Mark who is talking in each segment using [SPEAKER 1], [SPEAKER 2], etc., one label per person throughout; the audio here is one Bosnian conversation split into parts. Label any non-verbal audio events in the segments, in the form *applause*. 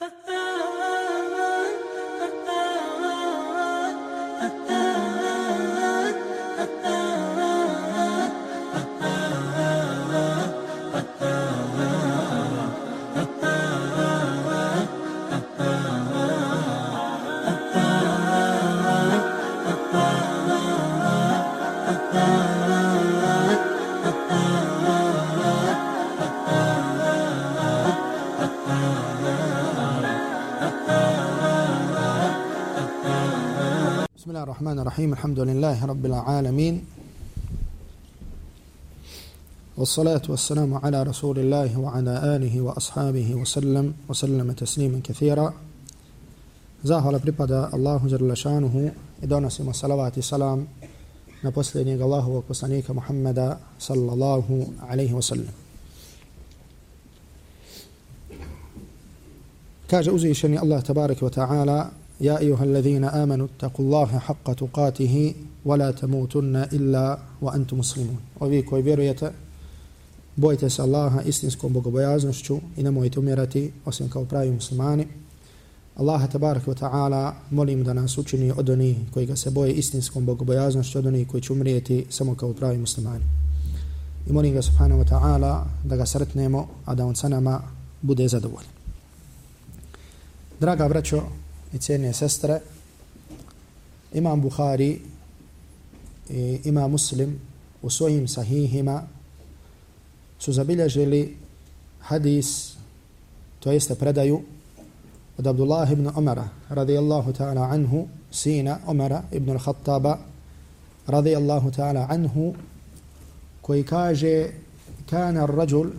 [SPEAKER 1] Ha *laughs* ha! الرحمن الرحيم. الحمد لله رب العالمين. والصلاة والسلام على رسول الله وعلى آله وأصحابه وسلم وسلم تسليما كثيرا. زاهر بريبادا الله جل شانه. إدونا سيما صلوات السلام نبسلني الله وقصانيك محمد صلى الله عليه وسلم. كاج أزيشني الله تبارك وتعالى يا أيها الذين آمنوا اتقوا الله حق تقاته ولا تموتن إلا وأنتم مسلمون وفي كوي بيروية bojite se Allaha istinskom bogobojaznošću i nemojte umirati osim kao pravi muslimani. Allaha tabaraka wa ta'ala molim da nas učini od onih koji ga se boje istinskom bogobojaznošću, od onih koji će umrijeti samo kao pravi muslimani. I molim ga subhanahu wa ta'ala da ga sretnemo, a da on sa nama bude zadovoljen. Draga braćo, i cijenije sestre, imam Bukhari i Imam Muslim u svojim sahihima su zabilježili hadis, to jeste predaju od Abdullah ibn Omara radijallahu ta'ala anhu, sina Omara ibn al-Khattaba radijallahu ta'ala anhu, koji kaže kana ar-rajul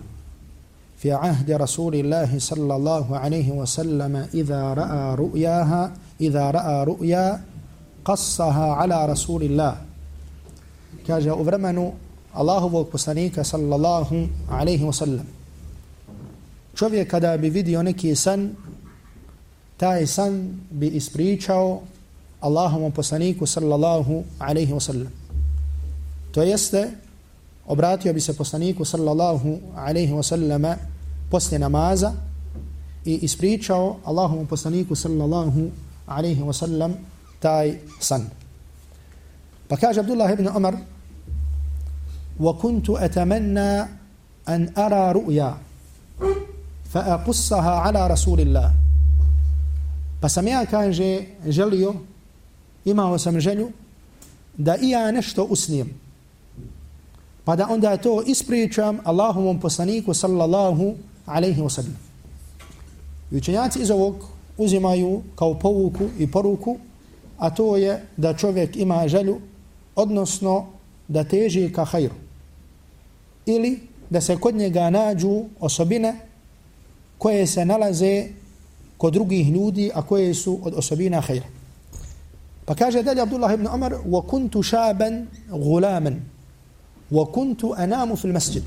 [SPEAKER 1] في عهد رسول الله صلى الله عليه وسلم إذا رأى رؤياها إذا رأى رؤيا قصها على رسول الله كاجا أفرمنو الله بوك صلى الله عليه وسلم čovjek kada bi vidio neki san, taj san bi ispričao Allahovom poslaniku sallallahu alaihi wa sallam. To jeste, obratio bi se poslaniku sallallahu alaihi wa sallama poslije namaza i ispričao Allahovom poslaniku sallallahu alaihi wa sallam taj san. Pa kaže Abdullah ibn Umar وكنت أتمنى أن أرى رؤيا فأقصها على رسول الله Pa sam ja, kaže, želio, imao sam želju, da i ja nešto usnijem pa da onda to ispričam Allahovom poslaniku sallallahu alaihi wa sallam. I učenjaci iz ovog uzimaju kao povuku i poruku, a to je da čovjek ima želju, odnosno da teži ka hajru. Ili da se kod njega nađu osobine koje se nalaze kod drugih ljudi, a koje su od osobina hajra. Pa kaže dalje Abdullah ibn Umar, وَكُنْتُ شَابًا غُلَامًا wa kuntu anamu fil masjid.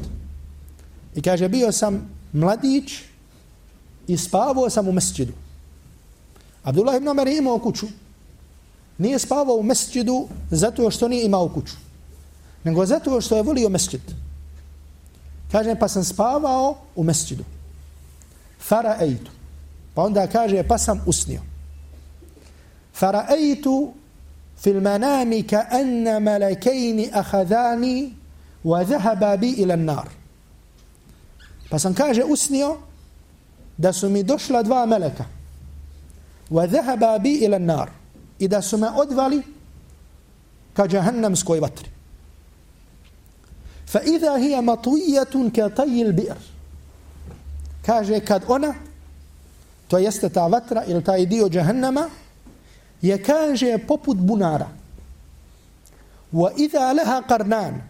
[SPEAKER 1] I kaže, bio sam mladić i spavao sam u mesđidu. Abdullah ibn Omer je imao kuću. Nije spavao u mesđidu zato što nije imao kuću. Nego zato što je volio mesđid. Kaže, pa sam spavao u mesđidu. Fara ejtu. Pa onda kaže, pa sam usnio. Fara ejtu fil manami ka anna malakejni ahadani wa dhahaba bi ila an-nar. Pa sam kaže usnio da su mi došla dva meleka. Wa dhahaba bi ila an-nar. I da su me odvali ka džahannamskoj vatri. Fa idha hiya matwiyatun ka tay bi'r. Kaže kad ona to jeste ta vatra ili taj dio jahannama je kaže poput bunara. Wa idha laha qarnan.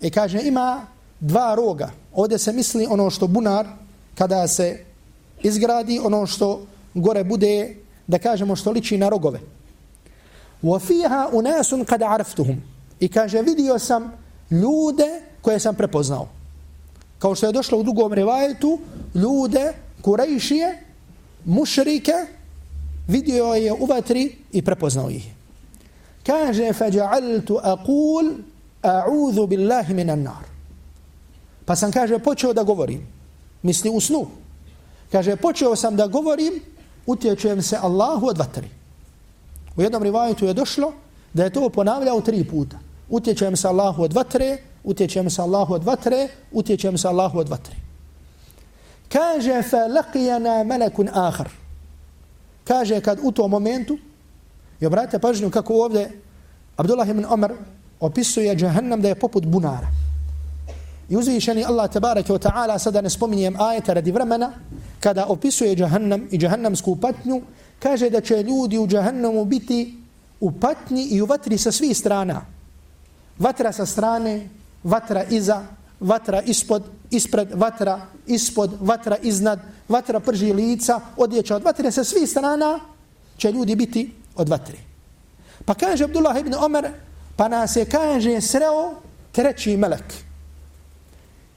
[SPEAKER 1] I kaže ima dva roga. Ovdje se misli ono što bunar kada se izgradi, ono što gore bude, da kažemo što liči na rogove. وَفِيهَا أُنَاسٌ قَدْ عَرَفْتُهُمْ I kaže vidio sam ljude koje sam prepoznao. Kao što je došlo u drugom rivajetu, ljude, kurejšije, mušrike, vidio je u vatri i prepoznao ih. Kaže, فَجَعَلْتُ أَقُولُ a'udhu billahi minan nar. Pa sam kaže počeo da govorim. Misli u snu. Kaže, počeo sam da govorim, utječujem se Allahu od vatri. U jednom rivajetu je došlo da je to ponavljao tri puta. Utječujem se Allahu od vatre, utječujem se Allahu od vatre, utječujem se Allahu od vatre. Kaže, fa laqijana melekun ahar. Kaže, kad u tom momentu, i obratite pažnju kako ovdje Abdullah ibn Omar opisuje džahannam da je poput bunara. I uzvišeni Allah tabaraka wa ta'ala, sada ne spominjem ajeta radi vremena, kada opisuje džahannam i džahannamsku patnju, kaže da će ljudi u džahannamu biti u patnji i u vatri sa svih strana. Vatra sa strane, vatra iza, vatra ispod, ispred, vatra ispod, vatra iznad, vatra prži lica, odjeća od vatre sa svih strana će ljudi biti od vatre. Pa kaže Abdullah ibn Omer, pa nas je kaže sreo treći melek.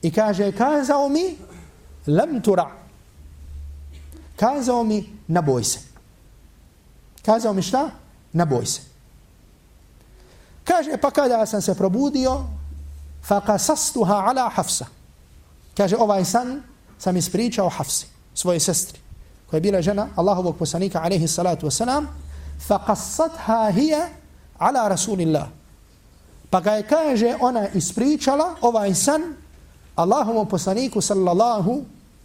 [SPEAKER 1] I kaže, kazao mi, lam tura. Kazao mi, naboj se. Kazao mi šta? Naboj se. Kaže, pa kada sam se probudio, fa kasastuha ala hafsa. Kaže, ovaj san sam ispričao hafsi, svoje sestri, koja je bila žena Allahovog poslanika, alaihi salatu wasalam, fa kasatha hija ala rasulillah. Pa ga je, kaže, ona ispričala ovaj san Allahovom poslaniku sallallahu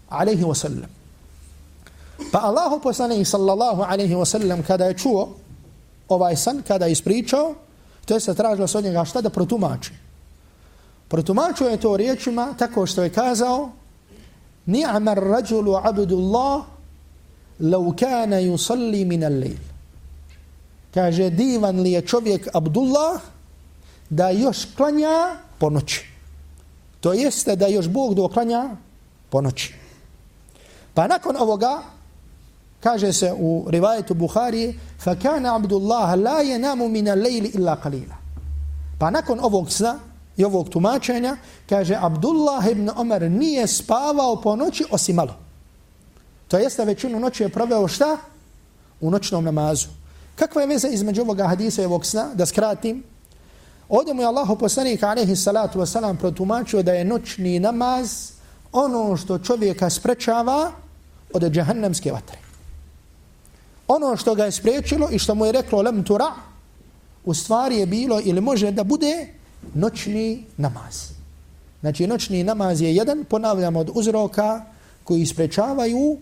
[SPEAKER 1] alaihi wasallam. Pa Allahu poslanik sallallahu alaihi wasallam kada je čuo ovaj san, kada je ispričao, to je se tražilo od njega šta da protumači. Protumačio je to riječima tako što je kazao Ni'mar rajulu abdullah lau kana yusalli min al-layl. Kaže divan li je čovjek Abdullah da još klanja po noći. To jeste da još Bog doklanja po noći. Pa nakon ovoga kaže se u rivajetu Buhari fa kana Abdullah لَا يَنَامُ min al-layl illa qalila. Pa nakon ovog sna i ovog tumačenja, kaže Abdullah ibn Omer nije spavao po noći osim malo. To jeste većinu noći je proveo šta? U noćnom namazu. Kakva je veza između ovoga hadisa i ovog sna? Da skratim. Ovdje mu je Allah poslanik alaihi salatu wasalam protumačio da je noćni namaz ono što čovjeka sprečava od džahannamske vatre. Ono što ga je spriječilo i što mu je reklo lem tura, u stvari je bilo ili može da bude noćni namaz. Znači, noćni namaz je jedan, ponavljam, od uzroka koji sprečavaju,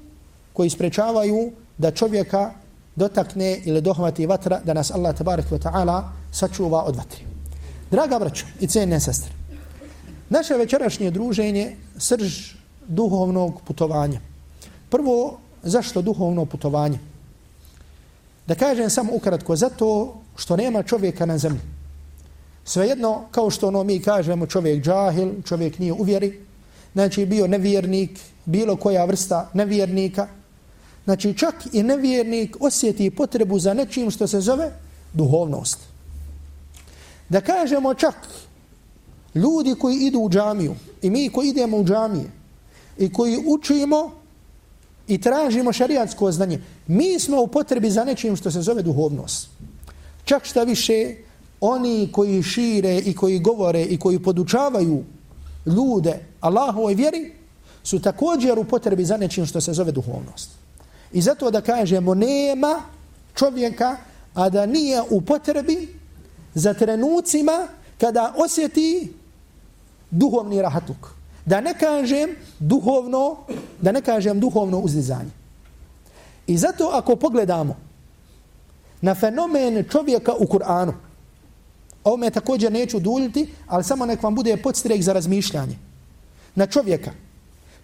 [SPEAKER 1] koji sprečavaju da čovjeka dotakne ili dohvati vatra, da nas Allah tabarik wa ta'ala sačuva od vatri. Draga braćo i cijene sestre, naše večerašnje druženje srž duhovnog putovanja. Prvo, zašto duhovno putovanje? Da kažem samo ukratko, zato što nema čovjeka na zemlji Svejedno, kao što ono mi kažemo, čovjek džahil, čovjek nije uvjeri, znači bio nevjernik, bilo koja vrsta nevjernika, znači čak i nevjernik osjeti potrebu za nečim što se zove duhovnost. Da kažemo čak ljudi koji idu u džamiju i mi koji idemo u džamije i koji učimo i tražimo šariatsko znanje, mi smo u potrebi za nečim što se zove duhovnost. Čak šta više, oni koji šire i koji govore i koji podučavaju ljude Allahovoj vjeri su također u potrebi za nečim što se zove duhovnost. I zato da kažemo nema čovjeka a da nije u potrebi za trenucima kada osjeti duhovni rahatuk. Da ne kažem duhovno, da ne kažem duhovno uzdizanje. I zato ako pogledamo na fenomen čovjeka u Kur'anu, Ovo me također neću duljiti, ali samo nek vam bude podstrek za razmišljanje. Na čovjeka.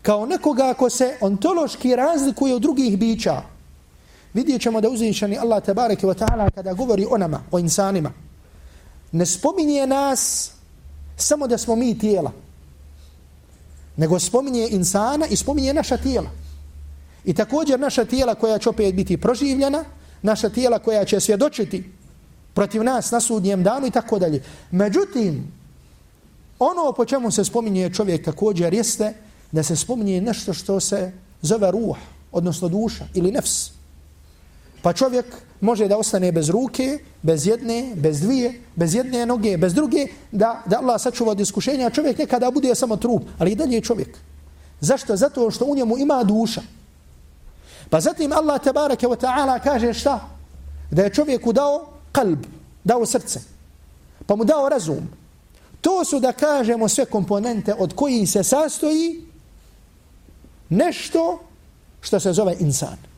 [SPEAKER 1] Kao nekoga ako se ontološki razlikuje od drugih bića. Vidjet ćemo da uzvišeni Allah tabareke wa ta'ala kada govori o nama, o insanima. Ne spominje nas samo da smo mi tijela. Nego spominje insana i spominje naša tijela. I također naša tijela koja će opet biti proživljena, naša tijela koja će svjedočiti protiv nas na sudnjem danu i tako dalje. Međutim, ono po čemu se spominje čovjek također jeste da se spominje nešto što se zove ruh, odnosno duša ili nefs. Pa čovjek može da ostane bez ruke, bez jedne, bez dvije, bez jedne noge, bez druge, da, da Allah sačuva od iskušenja, čovjek nekada bude samo trup, ali i dalje je čovjek. Zašto? Zato što u njemu ima duša. Pa zatim Allah tabaraka wa ta'ala kaže šta? Da je čovjeku dao kalb, dao srce. Pa mu dao razum. To su da kažemo sve komponente od koji se sastoji nešto što se zove insan.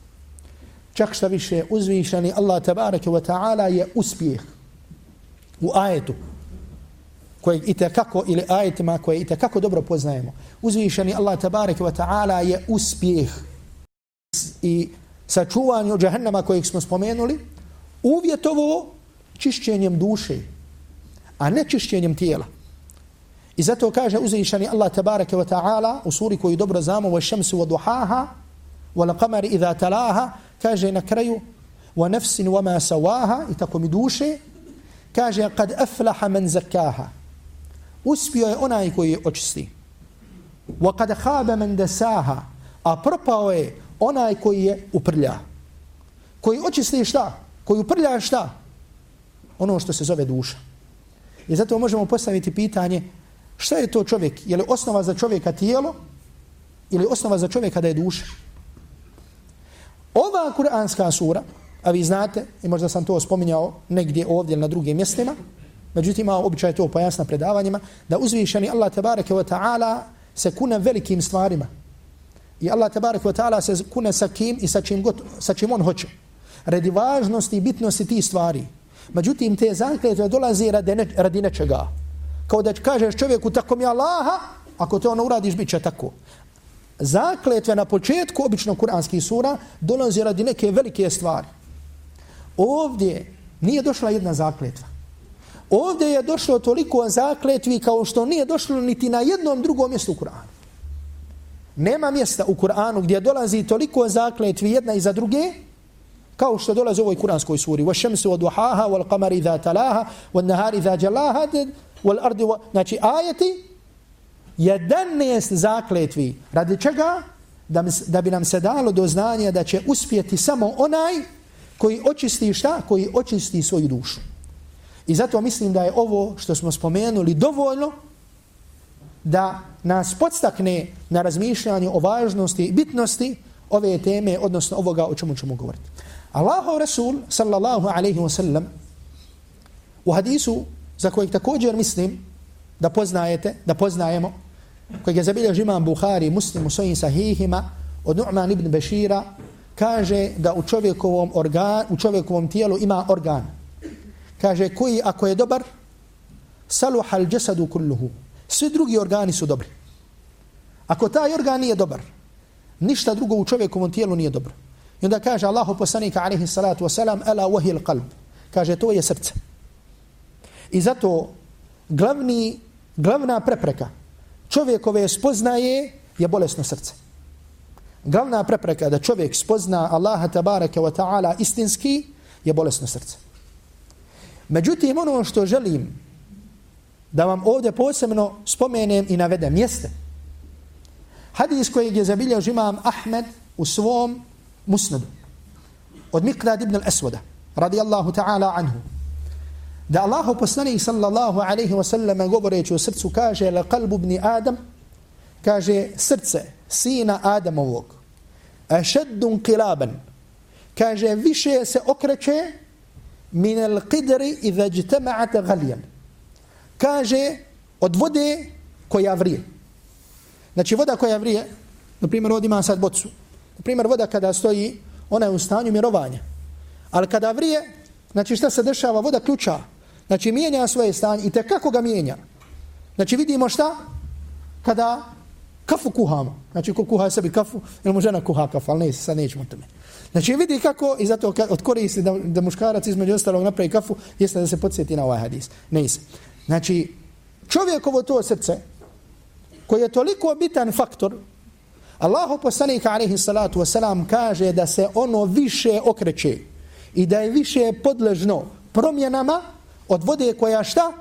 [SPEAKER 1] Čak šta više uzvišani Allah tabaraka wa ta'ala je uspjeh u ajetu koje i kako ili ajetima koje i kako dobro poznajemo. Uzvišeni Allah tabaraka wa ta'ala je uspjeh i sačuvanju džahennama kojeg smo spomenuli uvjetovo čišćenjem duše, a ne čišćenjem tijela. I zato kaže uzvišeni Allah tabaraka wa ta'ala u suri koju dobro znamo wa šemsu wa duhaha wa qamari idha talaha kaže na kraju wa nafsin wa ma sawaha i tako mi duše kaže kad aflaha man zakaha uspio je onaj koji je očisti. Wa kad khaba man dasaha a propao je onaj koji je uprlja. Koji očisti šta? Koji uprlja šta? Ono što se zove duša. I zato možemo postaviti pitanje šta je to čovjek? Je li osnova za čovjeka tijelo ili osnova za čovjeka da je duša? Ova kuranska sura a vi znate i možda sam to spominjao negdje ovdje na drugim mjestima Međutim, ima običaj to pojasna predavanjima, da uzvišeni Allah tabareke wa ta'ala se kune velikim stvarima. I Allah tabareke wa ta'ala se kune sa kim i sa čim, got, sa čim on hoće. Radi važnosti i bitnosti ti stvari. Međutim, te zakletve dolaze radi, ne, radi nečega. Kao da kažeš čovjeku tako mi Allaha, ako to ono uradiš, bit će tako Zakletve na početku obično kuranskih sura dolazi radi neke velike stvari. Ovdje nije došla jedna zakletva. Ovdje je došlo toliko zakletvi kao što nije došlo niti na jednom drugom mjestu u Kur'anu. Nema mjesta u Kur'anu gdje dolazi toliko zakletvi jedna iza druge kao što dolazi u ovoj kuranskoj suri. وَشَمْسُ وَدُحَاهَا وَالْقَمَرِ ذَا تَلَاهَا وَالنَّهَارِ ذَا جَلَاهَا وَالْأَرْضِ و... Znači ajeti jedanest zakletvi. Radi čega? Da, da bi nam se dalo do znanja da će uspjeti samo onaj koji očisti šta? Koji očisti svoju dušu. I zato mislim da je ovo što smo spomenuli dovoljno da nas podstakne na razmišljanje o važnosti i bitnosti ove teme, odnosno ovoga o čemu ćemo govoriti. Allahov Rasul, sallallahu alaihi wa sallam, u hadisu za kojeg također mislim da poznajete, da poznajemo, kojeg je zabilježi imam Buhari muslim u svojim sahihima, od Nu'man ibn Bešira, kaže da u čovjekovom, organ, u čovjekovom tijelu ima organ, kaže koji ako je dobar saluhal džesadu jasadu kulluhu. Svi drugi organi su dobri. Ako taj organ nije dobar ništa drugo u čovjekovom tijelu nije dobro. I onda kaže Allahu poslanika alejhi salatu wasalam, ala wahil qalb. Kaže to je srce. I zato glavni glavna prepreka čovjekove spoznaje je bolesno srce. Glavna prepreka da čovjek spozna Allaha tabaraka wa ta'ala istinski je bolesno srce. Međutim, ono što želim da vam ovdje posebno spomenem i navedem jeste hadis kojeg je zabilio imam Ahmed u svom musnadu od Miqdad ibn al-Aswada radijallahu ta'ala anhu da Allahu poslanik sallallahu alaihi wasallam govoreći o srcu kaže la kalbu ibn Adam kaže srce sina Adamovog ašeddun kilaban kaže više se okreće min al qidri idha ijtama'at ghalyan kaže od vode koja vrije znači voda koja vrije na primjer ovdje ima sad bocu na primjer voda kada stoji ona je u stanju mirovanja ali kada vrije znači šta se dešava? Voda ključa znači mijenja svoje stanje i te kako ga mijenja znači vidimo šta kada kafu kuhamo znači ko kuha sebi kafu ili mu žena kuha kafu ali ne, sad nećemo tome Znači vidi kako, i zato od koristi da, da muškarac između ostalog napravi kafu, jeste da se podsjeti na ovaj hadis. Ne se. Znači, čovjekovo to srce, koji je toliko bitan faktor, Allahu poslanika alaihi salatu wasalam kaže da se ono više okreće i da je više podležno promjenama od vode koja šta?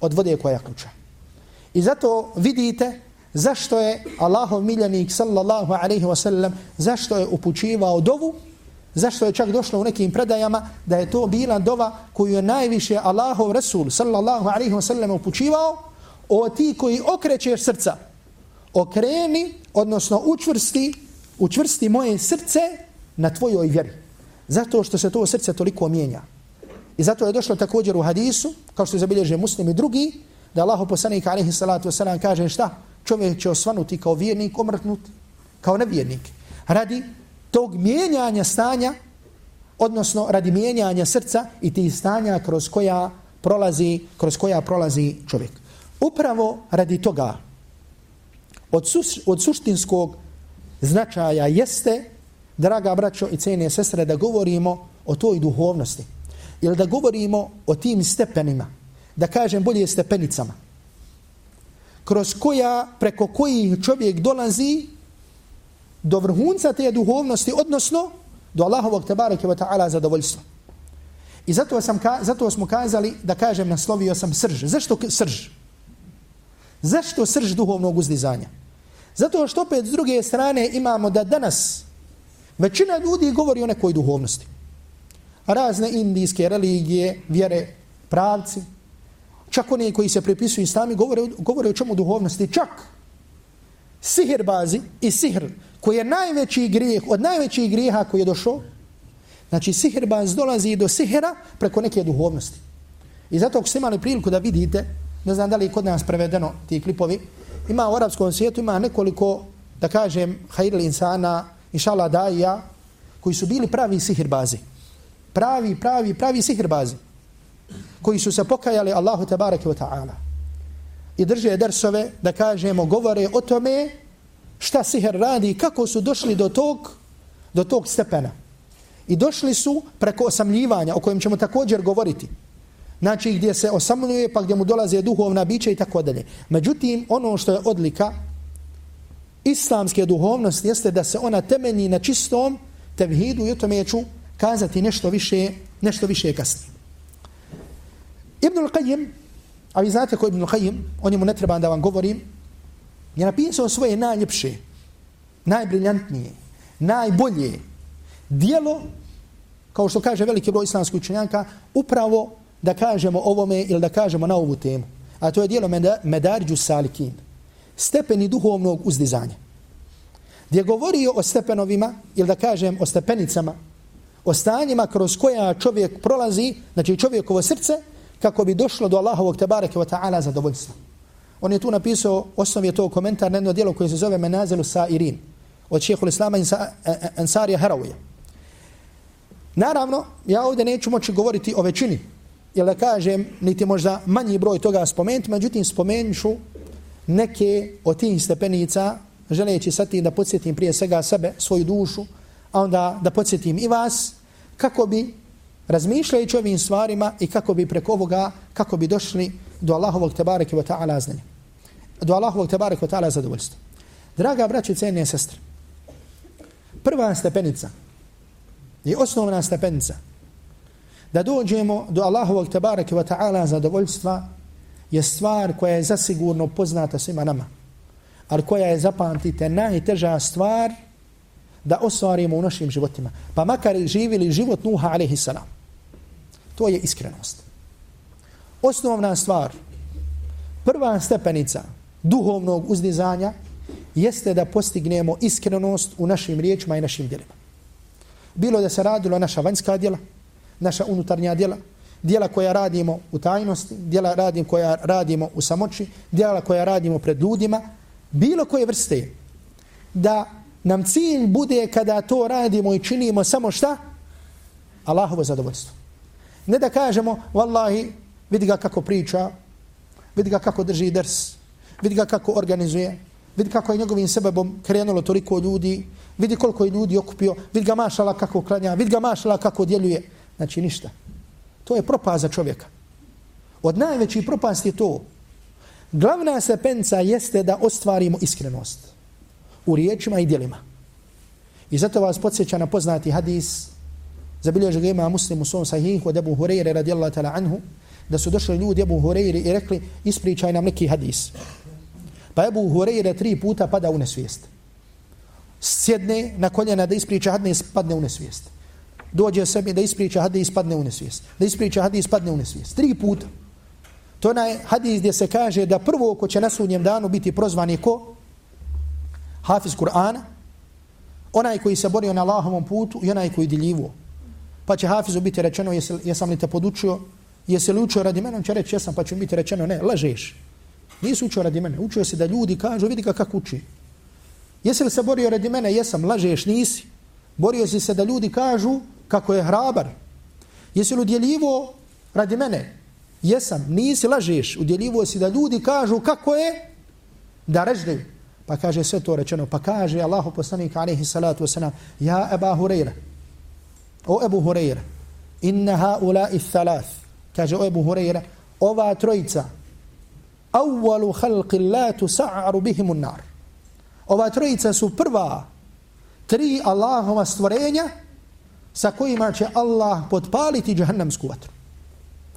[SPEAKER 1] Od vode koja ključa. I zato vidite zašto je Allahov miljenik sallallahu alaihi wa sallam, zašto je upućivao dovu, zašto je čak došlo u nekim predajama da je to bila dova koju je najviše Allahov Rasul sallallahu alaihi wa sallam upućivao o ti koji okrećeš srca, okreni, odnosno učvrsti, učvrsti moje srce na tvojoj vjeri. Zato što se to srce toliko mijenja. I zato je došlo također u hadisu, kao što je zabilježe muslim i drugi, da Allah poslanik alaihi salatu wasalam kaže šta? Čovjek će osvanuti kao vjernik, omrtnut kao nevjernik. Radi tog mijenjanja stanja, odnosno radi mijenjanja srca i tih stanja kroz koja prolazi, kroz koja prolazi čovjek. Upravo radi toga od, suš, od suštinskog značaja jeste, draga braćo i cene sestre, da govorimo o toj duhovnosti. Ili da govorimo o tim stepenima, da kažem bolje stepenicama, kroz koja, preko kojih čovjek dolazi do vrhunca te duhovnosti, odnosno do Allahovog tebareke wa ta'ala zadovoljstva. I zato, sam ka, zato smo kazali da kažem naslovio sam srž. Zašto srž? Zašto srž duhovnog uzdizanja? Zato što opet s druge strane imamo da danas većina ljudi govori o nekoj duhovnosti. Pa razne indijske religije, vjere, pravci, čak oni koji se pripisuju islami govore, govore o čemu duhovnosti. Čak sihr bazi i sihr koji je najveći grijeh, od najvećih grijeha koji je došao, znači sihr baz dolazi do sihra preko neke duhovnosti. I zato ako ste imali priliku da vidite, ne znam da li je kod nas prevedeno ti klipovi, ima u arapskom svijetu, ima nekoliko, da kažem, hajrli insana, inšala daija, koji su bili pravi sihirbazi. Pravi, pravi, pravi sihirbazi. Koji su se pokajali Allahu tabarake wa ta'ala. I drže dersove, da kažemo, govore o tome šta sihr radi i kako su došli do tog, do tog stepena. I došli su preko osamljivanja, o kojem ćemo također govoriti. Znači gdje se osamljuje, pa gdje mu dolaze duhovna bića i tako dalje. Međutim, ono što je odlika islamske duhovnosti jeste da se ona temelji na čistom tevhidu i o tome ću kazati nešto više, nešto više kasnije. Ibn al-Qayyim, a vi znate ko je Ibn al-Qayyim, o njemu ne trebam da vam govorim, je napisao svoje najljepše, najbriljantnije, najbolje dijelo, kao što kaže veliki broj islamskih učenjaka, upravo da kažemo ovome ili da kažemo na ovu temu. A to je dijelo Medarđu Salikin. Stepeni duhovnog uzdizanja. Gdje govori o stepenovima ili da kažem o stepenicama, o stanjima kroz koja čovjek prolazi, znači čovjekovo srce, kako bi došlo do Allahovog tebareke wa ta'ala zadovoljstva. On je tu napisao, osnov je to komentar na jedno dijelo koje se zove Menazelu Sa'irin od šehhul Islama Ansarija e, e, Harawija. Naravno, ja ovdje neću moći govoriti o većini jer da kažem, niti možda manji broj toga spomenuti, međutim spomenuću neke od tih stepenica, želeći sa tim da podsjetim prije svega sebe, svoju dušu, a onda da podsjetim i vas, kako bi razmišljajući ovim stvarima i kako bi preko ovoga, kako bi došli do Allahovog tebareke wa ta'ala znanja. Do Allahovog tebareke wa ta'ala zadovoljstva. Draga braći i cenije sestre, prva stepenica je osnovna stepenica da dođemo do Allahovog tebareke wa ta'ala zadovoljstva je stvar koja je zasigurno poznata svima nama. Ali koja je, zapamtite, najteža stvar da ostvarimo u našim životima. Pa makar živili život Nuha alaihi salam. To je iskrenost. Osnovna stvar, prva stepenica duhovnog uzdizanja jeste da postignemo iskrenost u našim riječima i našim djelima. Bilo da se radilo naša vanjska djela, naša unutarnja djela, djela koja radimo u tajnosti, djela radim koja radimo u samoći, djela koja radimo pred ljudima, bilo koje vrste, da nam cilj bude kada to radimo i činimo samo šta? Allahovo zadovoljstvo. Ne da kažemo, vallahi, vidi ga kako priča, vidi ga kako drži drs, vidi ga kako organizuje, vidi kako je njegovim sebebom krenulo toliko ljudi, vidi koliko je ljudi okupio, vidi ga mašala kako klanja, vidi ga mašala kako djeluje. Znači ništa. To je propast za čovjeka. Od najvećih propasti je to. Glavna sepenca jeste da ostvarimo iskrenost u riječima i djelima. I zato vas podsjeća na poznati hadis zabilježe ga ima muslim u svom sahihu od Ebu Hureyre radijallahu ta'la anhu da su došli ljudi Ebu Hureyre i rekli ispričaj nam neki hadis. Pa Ebu Hureyre tri puta pada u nesvijest. Sjedne na koljena da ispriča hadis, padne u nesvijest dođe sebi da ispriča hadis padne u nesvijest. Da ispriča hadis padne u nesvijest. Tri puta. To je hadis gdje se kaže da prvo ko će na sudnjem danu biti prozvan je ko? Hafiz Kur'ana. Onaj koji se borio na Allahovom putu i onaj koji diljivo. Pa će Hafizu biti rečeno, jesi, jesam li te podučio, jesi li učio radi mene, on će reći jesam, pa će biti rečeno, ne, lažeš. Nisi učio radi mene, učio se da ljudi kažu, vidi ga kako uči. Jesi li se borio radi mene, jesam, lažeš, nisi. Borio si se da ljudi kažu kako je hrabar. Jesi li udjeljivo radi mene, jesam, nisi, lažeš. Udjeljivo si da ljudi kažu kako je da režde. Pa kaže sve to rečeno, pa kaže Allahu poslanik alaihi salatu wasalam, ja Eba Hureyre, o Ebu Hureyre, inna haula i thalath, kaže o Ebu Hureyre, ova trojica, awwalu khalqi la tusa'aru bihim nar. Ova trojica su prva tri Allahova stvorenja sa kojima će Allah potpaliti džahannamsku vatru.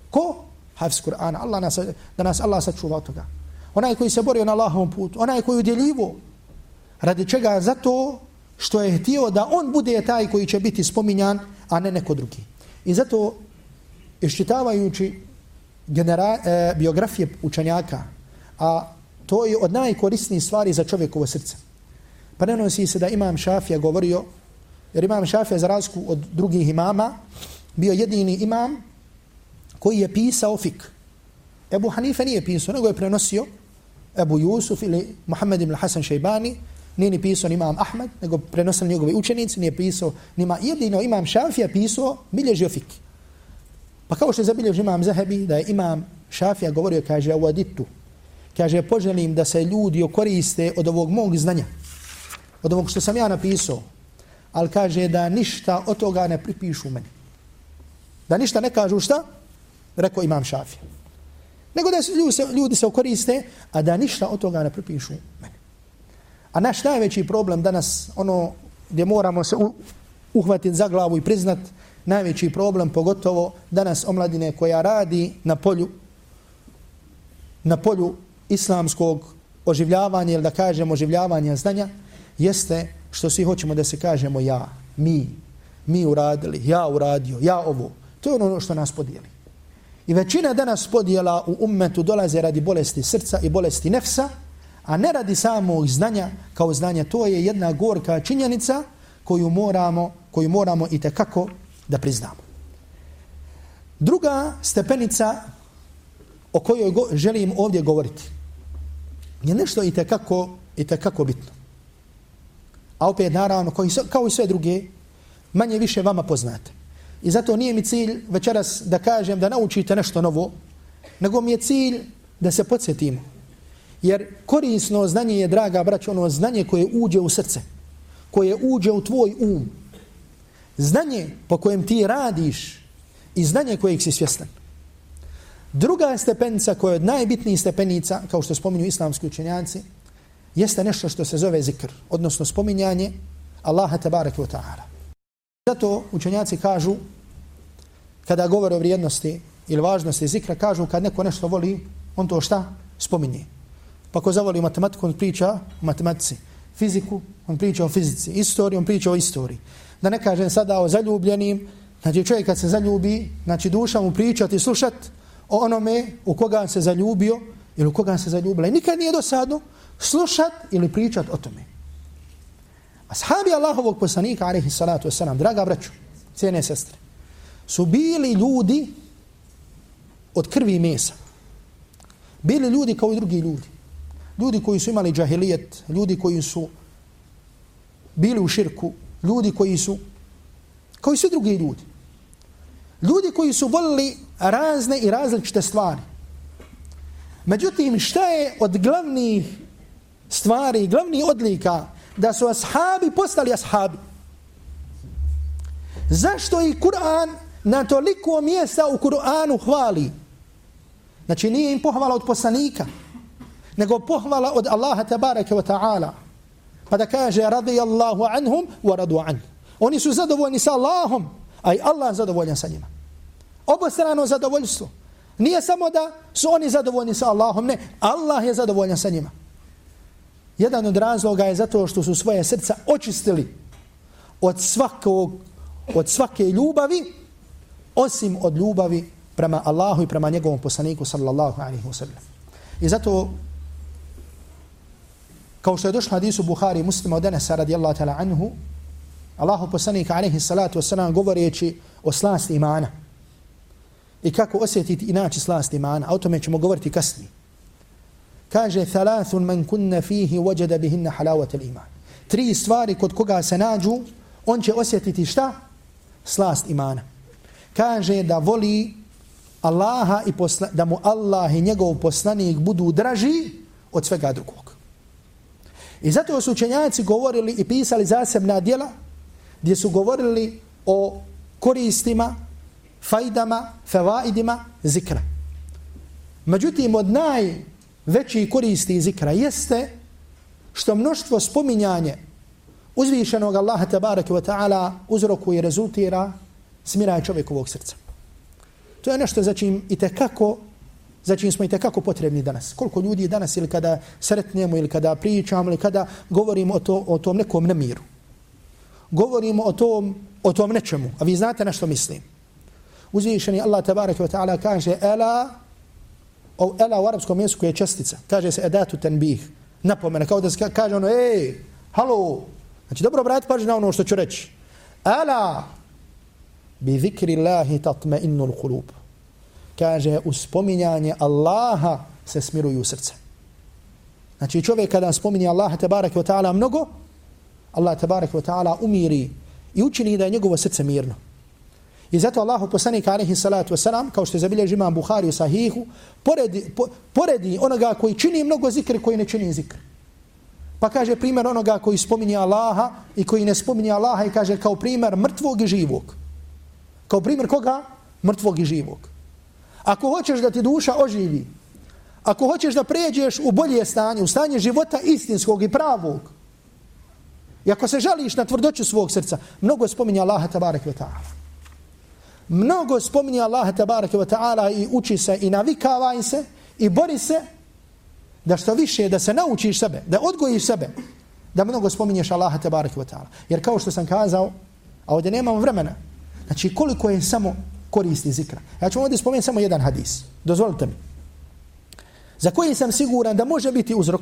[SPEAKER 1] Ko? Hafs Kur'ana. Allah nas, da nas Allah sačuva od toga. Onaj koji se borio na Allahovom putu. Onaj koji udjeljivo. Radi čega? Zato što je htio da on bude taj koji će biti spominjan, a ne neko drugi. I zato, iščitavajući genera, e, biografije učenjaka, a to je od najkorisnijih stvari za čovjekovo srce. Pa se da imam Šafija govorio, jer imam Šafija za razliku od drugih imama, bio jedini imam koji je pisao fik. Ebu Hanife nije pisao, nego je prenosio Ebu Jusuf ili Muhammed ibn Hasan Šejbani, nije ni pisao ni imam Ahmed, nego prenosili njegovi učenici, nije pisao, nima jedino imam Šafija pisao, bilježio fik. Pa kao što je zabilježio imam Zahebi, da je imam Šafija govorio, kaže, avaditu, kaže, poželim da se ljudi okoriste od ovog mog znanja, od ovog što sam ja napisao, ali kaže da ništa od toga ne pripišu meni. Da ništa ne kažu šta? Rekao imam Šafija. Nego da se ljudi, se ljudi se koriste, a da ništa od toga ne pripišu meni. A naš najveći problem danas, ono gdje moramo se uhvatiti za glavu i priznat, najveći problem, pogotovo danas omladine koja radi na polju, na polju islamskog oživljavanja ili da kažemo oživljavanja znanja, jeste što svi hoćemo da se kažemo ja, mi, mi uradili, ja uradio, ja ovo. To je ono što nas podijeli. I većina danas podjela u ummetu dolaze radi bolesti srca i bolesti nefsa, a ne radi samog znanja kao znanja. To je jedna gorka činjenica koju moramo, koju moramo i kako da priznamo. Druga stepenica o kojoj go, želim ovdje govoriti je nešto i kako, i kako bitno. A opet naravno, kao kao i sve druge, manje više vama poznate. I zato nije mi cilj večeras da kažem da naučite nešto novo, nego mi je cilj da se podsjetimo. Jer korisno znanje je, draga braćo, ono znanje koje uđe u srce, koje uđe u tvoj um. Znanje po kojem ti radiš i znanje kojeg si svjestan. Druga stepenica koja je od najbitnijih stepenica, kao što spominju islamski učenjanci, jeste nešto što se zove zikr, odnosno spominjanje Allaha tabaraka wa ta'ala. Zato učenjaci kažu, kada govore o vrijednosti ili važnosti zikra, kažu kad neko nešto voli, on to šta? Spominje. Pa ko zavoli matematiku, on priča o matematici. Fiziku, on priča o fizici. Istoriju, on priča o istoriji. Da ne kažem sada o zaljubljenim, znači čovjek kad se zaljubi, znači duša mu pričati, slušat o onome u koga se zaljubio ili u koga se zaljubila. I nikad nije dosadno slušat ili pričat o tome. Ashabi Allahovog poslanika, alaihi salatu wasalam, draga braću, cijene sestre, su bili ljudi od krvi i mesa. Bili ljudi kao i drugi ljudi. Ljudi koji su imali džahilijet, ljudi koji su bili u širku, ljudi koji su, kao i svi drugi ljudi. Ljudi koji su volili razne i različite stvari. Međutim, šta je od glavnih stvari, glavnih odlika da su ashabi postali ashabi? Zašto i Kur'an na toliko mjesta u Kur'anu hvali? Znači nije im pohvala od poslanika, nego pohvala od Allaha tabaraka wa ta'ala. Pa da kaže radijallahu anhum wa radu an. Oni su zadovoljni sa Allahom, a i Allah zadovoljan sa njima. Obostrano zadovoljstvo. Nije samo da su oni zadovoljni sa Allahom, ne. Allah je zadovoljan sa njima. Jedan od razloga je zato što su svoje srca očistili od svakog, od svake ljubavi, osim od ljubavi prema Allahu i prema njegovom poslaniku sallallahu alaihi wa sallam. I zato, kao što je došlo hadisu Buhari muslima od Enesa radijallahu ta'la anhu, Allahu poslanik alaihi salatu wasalam govoreći o slasti imana i kako osjetiti inači slasti imana, a o tome ćemo govoriti kasnije. Kaže, thalathun man kunna fihi wajada bihinna halawat iman. Tri stvari kod koga se nađu, on će osjetiti šta? Slast imana. Kaže da voli Allaha i posla, da mu Allah i njegov poslanik budu draži od svega drugog. I zato su učenjaci govorili i pisali zasebna djela gdje su govorili o koristima, fajdama, fevaidima zikra. Međutim, od najvećih koristi zikra jeste što mnoštvo spominjanje uzvišenog Allaha tabaraka wa ta'ala uzroku i rezultira smiraj čovjekovog srca. To je nešto za čim i tekako za čim smo i tekako potrebni danas. Koliko ljudi danas ili kada sretnemo ili kada pričamo ili kada govorimo o, to, o tom nekom nemiru. Govorimo o tom, o tom nečemu. A vi znate na što mislim. Uzvišeni Allah tabaraka wa ta'ala kaže ela o ela u arapskom jeziku je čestica. Kaže se edatu tenbih. Napomena. Kao da se kaže ono ej, halo. Znači dobro brati pažnje na ono što ću reći. Ela bi zikri Allahi tatme innul kulub. kaže uspominjanje Allaha se smiruju srce. Znači čovjek kada spominje Allaha tabaraka wa ta'ala mnogo, Allah tabaraka wa ta'ala umiri i učini da je njegovo srce mirno. I zato Allahu poslanik alaihi salatu wasalam, kao što je zabilježi imam Bukhari u sahihu, poredi, po, poredi onoga koji čini mnogo zikri koji ne čini zikr. Pa kaže primjer onoga koji spominje Allaha i koji ne spominje Allaha i kaže kao primjer mrtvog i živog. Kao primjer koga? Mrtvog i živog. Ako hoćeš da ti duša oživi, ako hoćeš da pređeš u bolje stanje, u stanje života istinskog i pravog, i ako se žališ na tvrdoću svog srca, mnogo spominje Allaha tabarek ve ta'ala. Mnogo spominje Allaha tabarek ve ta'ala i uči se i navikavaj se i bori se da što više, da se naučiš sebe, da odgojiš sebe, da mnogo spominješ Allaha tabarek ve ta'ala. Jer kao što sam kazao, a ovdje nemam vremena, znači koliko je samo koristi zikra. Ja ću ovdje spomenuti samo jedan hadis. Dozvolite mi. Za koji sam siguran da može biti uzrok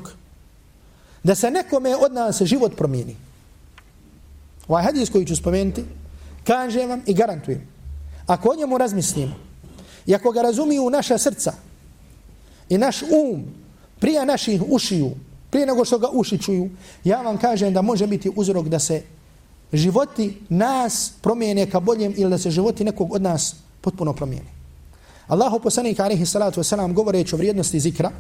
[SPEAKER 1] da se nekome od nas život promijeni. Ovaj hadis koji ću spomenuti, kažem vam i garantujem. Ako o njemu razmislimo i ako ga razumiju naša srca i naš um prije naših ušiju, prije nego što ga uši čuju, ja vam kažem da može biti uzrok da se životi nas promijene ka boljem ili da se životi nekog od nas potpuno promijene. Allahu poslanik alejhi salatu vesselam govoreći o vrijednosti zikra,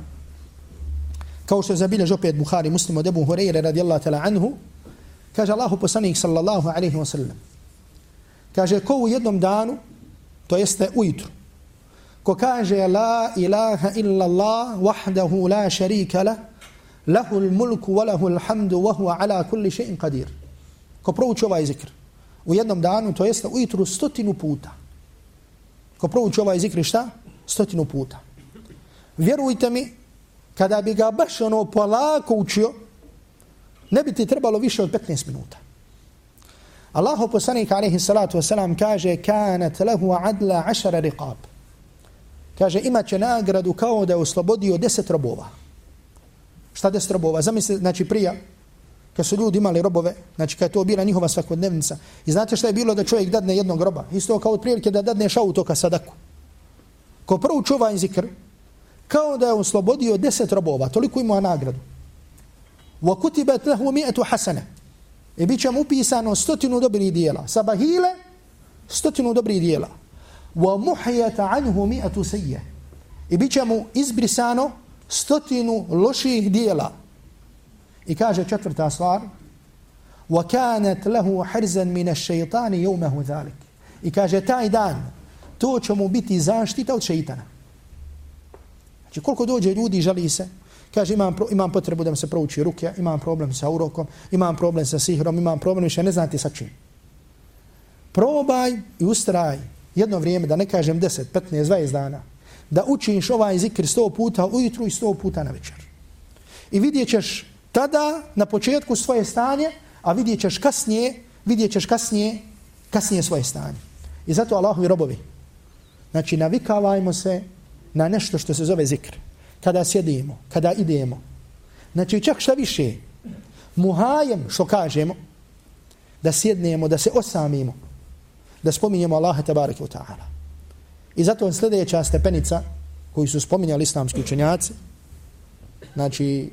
[SPEAKER 1] kao što je zabilježio opet Buhari muslim od Abu Hurajre radijallahu ta'ala anhu, kaže Allahu poslanik sallallahu alejhi ve sellem kaže ko u jednom danu, to jeste ujutru, ko kaže la ilaha illa Allah wahdahu la sharika la, lahu l-mulku wa lahu hamdu wa huwa ala kulli shay'in qadir ko prouči ovaj zikr u jednom danu, to jeste ujutru stotinu puta. Ko prouči ovaj zikr šta? Stotinu puta. Vjerujte mi, kada bi ga baš ono polako učio, ne bi ti trebalo više od 15 minuta. Allahu poslanik alejhi salatu vesselam kaže kanat lahu adla ašara riqab. Kaže imat će nagradu kao da je oslobodio deset robova. Šta deset robova? Zamislite, znači prija, kad su ljudi imali robove, znači kad je to bila njihova svakodnevnica. I znate šta je bilo da čovjek dadne jednog roba? Isto kao od prilike da dadneš auto ka sadaku. Ko prvo čuva zikr, kao da je on slobodio deset robova, toliko ima nagradu. Wa kutibat lahu حَسَنَ hasana. I bit će mu upisano stotinu dobrih dijela. Sabahile, stotinu dobrih dijela. Wa عَنْهُ anhu سَيَّ. I bit će mu izbrisano stotinu loših dijela. I kaže četvrta stvar, وَكَانَتْ لَهُ حَرْزًا مِنَ الشَّيْطَانِ يَوْمَهُ ذَلِكِ I kaže taj dan, to će mu biti zaštita od šeitana. Znači koliko dođe ljudi žali se, kaže imam, pro, imam potrebu da mi se prouči ruke, imam problem sa urokom, imam problem sa sihrom, imam problem više, ne znate sa čim. Probaj i ustraj jedno vrijeme, da ne kažem 10, 15, 20 dana, da učiš ovaj zikr 100 puta ujutru i 100 puta na večer. I vidjet ćeš tada na početku svoje stanje, a vidjet ćeš kasnije, vidjet ćeš kasnije, kasnije svoje stanje. I zato Allahovi robovi, znači navikavajmo se na nešto što se zove zikr. Kada sjedimo, kada idemo. Znači čak šta više, muhajem što kažemo, da sjednemo, da se osamimo, da spominjemo Allaha tabaraka wa ta'ala. I zato sljedeća stepenica koju su spominjali islamski učenjaci, znači,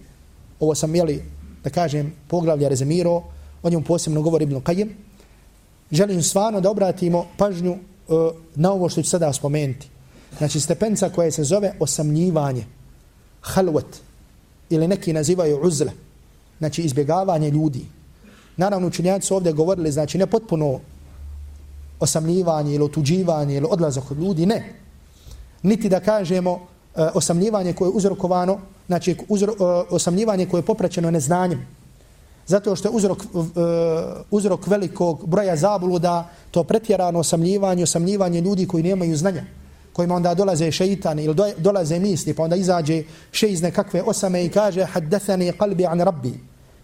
[SPEAKER 1] ovo sam, jeli, da kažem, poglavlja rezimiro, o njemu posebno govori Ibn Qajim. želim stvarno da obratimo pažnju uh, na ovo što ću sada spomenuti. Znači, stepenca koja se zove osamljivanje, halvet, ili neki nazivaju uzle, znači izbjegavanje ljudi. Naravno, učenjaci su ovdje govorili, znači ne potpuno osamljivanje ili otuđivanje ili odlazak od ljudi, ne. Niti da kažemo uh, osamljivanje koje je uzrokovano, znači uzro, e, osamljivanje koje je popraćeno neznanjem. Zato što je uzrok, e, uzrok velikog broja zabluda, to pretjerano osamljivanje, osamljivanje ljudi koji nemaju znanja kojima onda dolaze šeitani ili dolaze misli, pa onda izađe še iz nekakve osame i kaže haddathani qalbi an rabbi.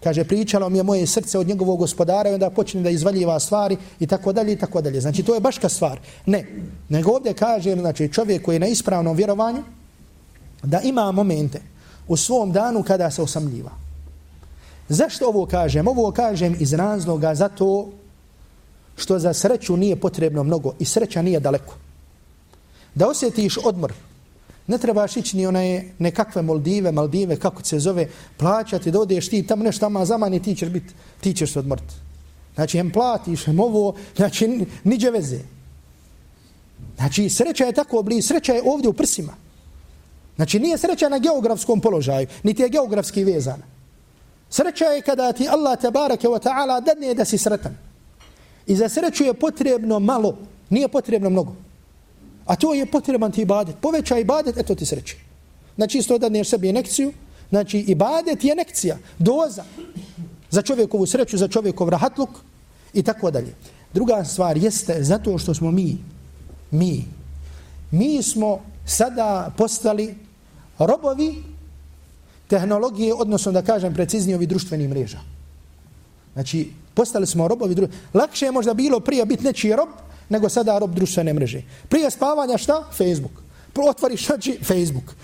[SPEAKER 1] Kaže, pričalo mi je moje srce od njegovog gospodara i onda počne da izvaljiva stvari i tako dalje i tako dalje. Znači, to je baška stvar. Ne. Nego ovdje kaže, znači, čovjek koji je na ispravnom vjerovanju, da ima momente u svom danu kada se osamljiva. Zašto ovo kažem? Ovo kažem iz razloga zato što za sreću nije potrebno mnogo i sreća nije daleko. Da osjetiš odmor, ne trebaš ići ni one nekakve Maldive, Maldive, kako se zove, plaćati, da odeš ti tamo nešto tamo zamani, ti ćeš, biti, ti ćeš se odmrti. Znači, hem platiš, hem ovo, znači, niđe veze. Znači, sreća je tako obli, sreća je ovdje u prsima. Znači, nije sreća na geografskom položaju, niti je geografski vezana. Sreća je kada ti Allah tabarake wa ta'ala dadne da si sretan. I za sreću je potrebno malo, nije potrebno mnogo. A to je potreban ti ibadet. Poveća ibadet, eto ti sreće. Znači isto dadneš sebi inekciju, znači ibadet je inekcija, doza za čovjekovu sreću, za čovjekov rahatluk i tako dalje. Druga stvar jeste zato što smo mi, mi, mi smo sada postali robovi tehnologije, odnosno da kažem preciznije ovi društveni mreža. Znači, postali smo robovi društveni. Lakše je možda bilo prije biti nečiji rob, nego sada rob društvene mreže. Prije spavanja šta? Facebook. Otvoriš oči, Facebook.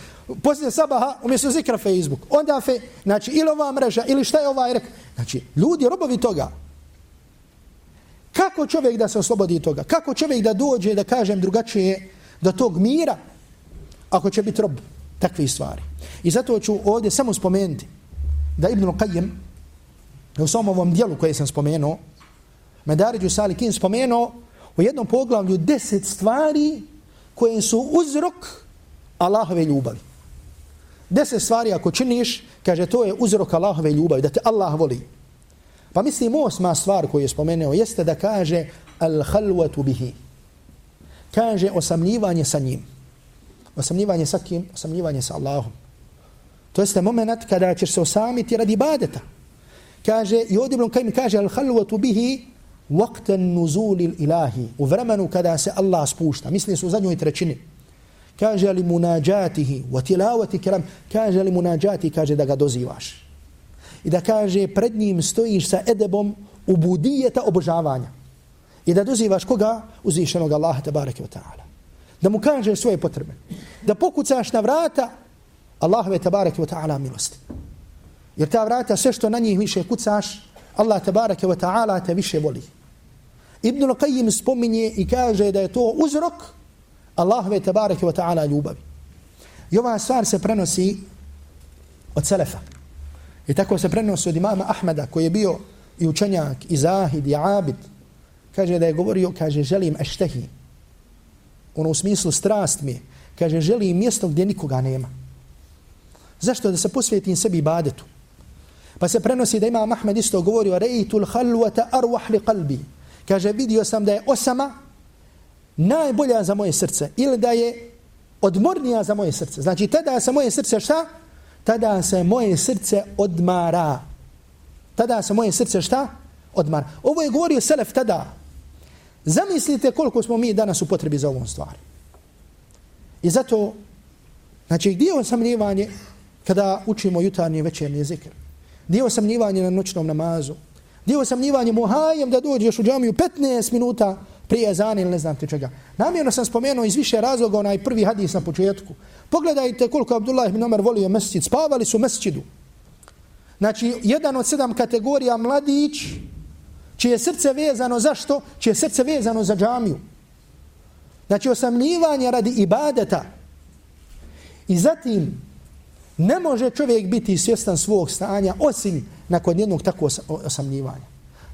[SPEAKER 1] Poslije sabaha, umjesto zikra, Facebook. Onda, fe, znači, ili ova mreža, ili šta je ovaj rek. Znači, ljudi, robovi toga. Kako čovjek da se oslobodi toga? Kako čovjek da dođe, da kažem drugačije, do tog mira, ako će biti rob takve stvari. I zato ću ovdje samo spomenuti da Ibn Qayyim u svom ovom dijelu koje sam spomenuo, Medariđu Salikin spomenuo u jednom poglavlju deset stvari koje su uzrok Allahove ljubavi. Deset stvari ako činiš, kaže to je uzrok Allahove ljubavi, da te Allah voli. Pa mislim osma stvar koju je spomenuo jeste da kaže al-halwatu bihi. Kaže osamljivanje sa njim. Osamljivanje sa kim? Osamljivanje sa Allahom. To jeste moment kada ćeš se osamiti radi ibadeta. Kaže, i ovdje Ibn Kajmi kaže, al-halvatu bihi waqtan nuzulil ilahi u vremenu kada se Allah spušta. Misli su u zadnjoj trećini. Kaže li munajatihi wa tilawati kalam. Kaže li munajati kaže da ga dozivaš. I da kaže pred njim stojiš sa edebom ubudijeta obožavanja. I da dozivaš koga? Uzišenog Allaha tebareke ve taala da mu kaže svoje potrebe da pokucaš na vrata Allahove tebareke ve taala milosti jer ta vrata sve što na njih više kucaš Allah tebareke ve taala te više voli Ibn al-Qayyim spominje i kaže da je to uzrok Allahove tabareke wa ta'ala ljubavi. I ova stvar se prenosi od Selefa. I tako se prenosi od imama Ahmeda koji je bio i učenjak, i zahid, i abid. Kaže da je govorio, kaže želim eštehi. Ono u smislu strast mi Kaže želi mjesto gdje nikoga nema. Zašto? Da se posvetim sebi ibadetu. Pa se prenosi da ima Ahmed isto govorio rejtul halvata arvah li qalbi kaže vidio sam da je osama najbolja za moje srce ili da je odmornija za moje srce. Znači tada se moje srce šta? Tada se moje srce odmara. Tada se moje srce šta? Odmara. Ovo je govorio Selef tada. Zamislite koliko smo mi danas u potrebi za ovom stvari. I zato, znači gdje je osamljivanje kada učimo jutarnji večerni zikr? Gdje je osamljivanje na noćnom namazu? dio osamljivanje muhajem da dođeš u džamiju 15 minuta prije zane ili ne znam ti čega. Namjerno sam spomenuo iz više razloga onaj prvi hadis na početku. Pogledajte koliko Abdullah ibn Omer volio mesčid. Spavali su mesčidu. Znači, jedan od sedam kategorija mladić čije srce vezano za što? Čije srce vezano za džamiju. Znači osamljivanje radi ibadeta. I zatim ne može čovjek biti svjestan svog stanja osim nakon jednog takvog osamljivanja.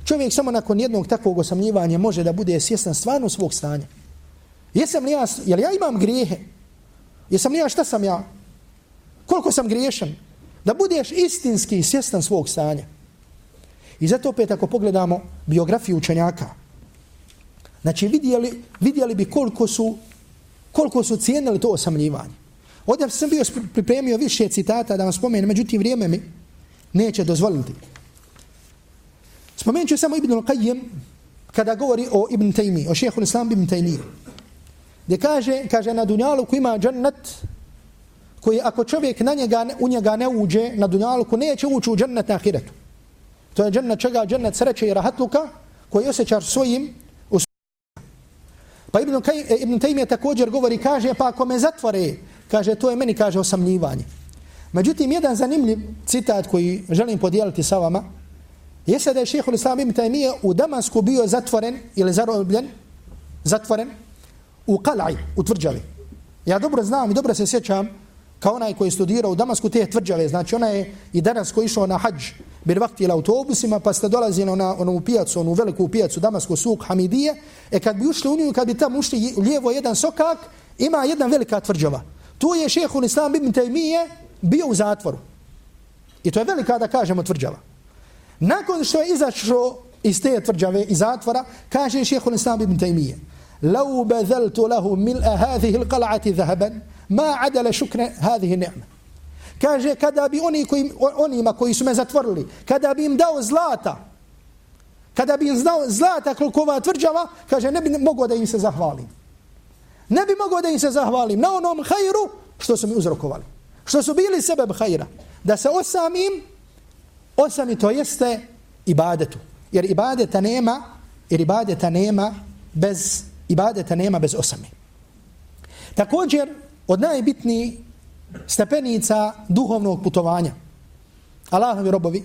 [SPEAKER 1] Čovjek samo nakon jednog takvog osamljivanja može da bude svjestan stvarno svog stanja. Jesam li ja, jel ja imam grijehe? Jesam li ja, šta sam ja? Koliko sam griješan? Da budeš istinski svjestan svog stanja. I zato opet ako pogledamo biografiju učenjaka, znači vidjeli, vidjeli bi koliko su, koliko su cijenili to osamljivanje. Ovdje sam bio pripremio više citata da vam spomenem, međutim vrijeme mi neće dozvoliti. Spomenut ću samo Ibn Al-Qayyim kada govori o Ibn Taymi, o šehu Islam Ibn Taymi. Gdje kaže, kaže na dunjalu koji ima džennet, koji ako čovjek na njega, u njega ne uđe na dunjalu, ko neće ući u džennet na ahiretu. To je džennet čega? Džennet sreće i rahatluka koji osjećaš svojim Pa Ibn, Kaj, e, Ibn Taymi također govori, kaže, pa ako me zatvore, kaže, to je meni, kaže, osamljivanje. Međutim, jedan zanimljiv citat koji želim podijeliti sa vama, jeste da je šehhul Islam Ibn Taymi u Damasku bio zatvoren ili zarobljen, zatvoren, u Kalaj, u tvrđavi. Ja dobro znam i dobro se sjećam kao onaj koji je studirao u Damasku te tvrđave. Znači ona je i danas koji išao na hađ bir vakti ili autobusima pa ste dolazili na onu pijacu, onu veliku pijacu Damasku, suk Hamidije. E kad bi ušli u nju, kad bi tamo ušli lijevo jedan sokak, ima jedna velika tvrđava. Tu je šehhul Islam ibn Taymiye bio u zatvoru. I to je velika da kažemo tvrđava. Nakon što je izašao iz te tvrđave i zatvora, kaže šehhul Islam ibn Taymiye لو بذلت له ملء هذه القلعة ذهبا ما عدل شكر هذه النعمة kaže kada bi oni koji onima koji su me zatvorili kada bi im dao zlata kada bi im dao zlata koliko ova tvrđava kaže ne bi mogao da im se zahvalim ne bi mogao da im se zahvalim na onom hajru što su mi uzrokovali što su bili sebeb hajra da se osamim osami to jeste ibadetu jer ibadeta nema jer ibadeta nema bez ibadeta nema bez osami. Također, od najbitnijih stepenica duhovnog putovanja Allahovi robovi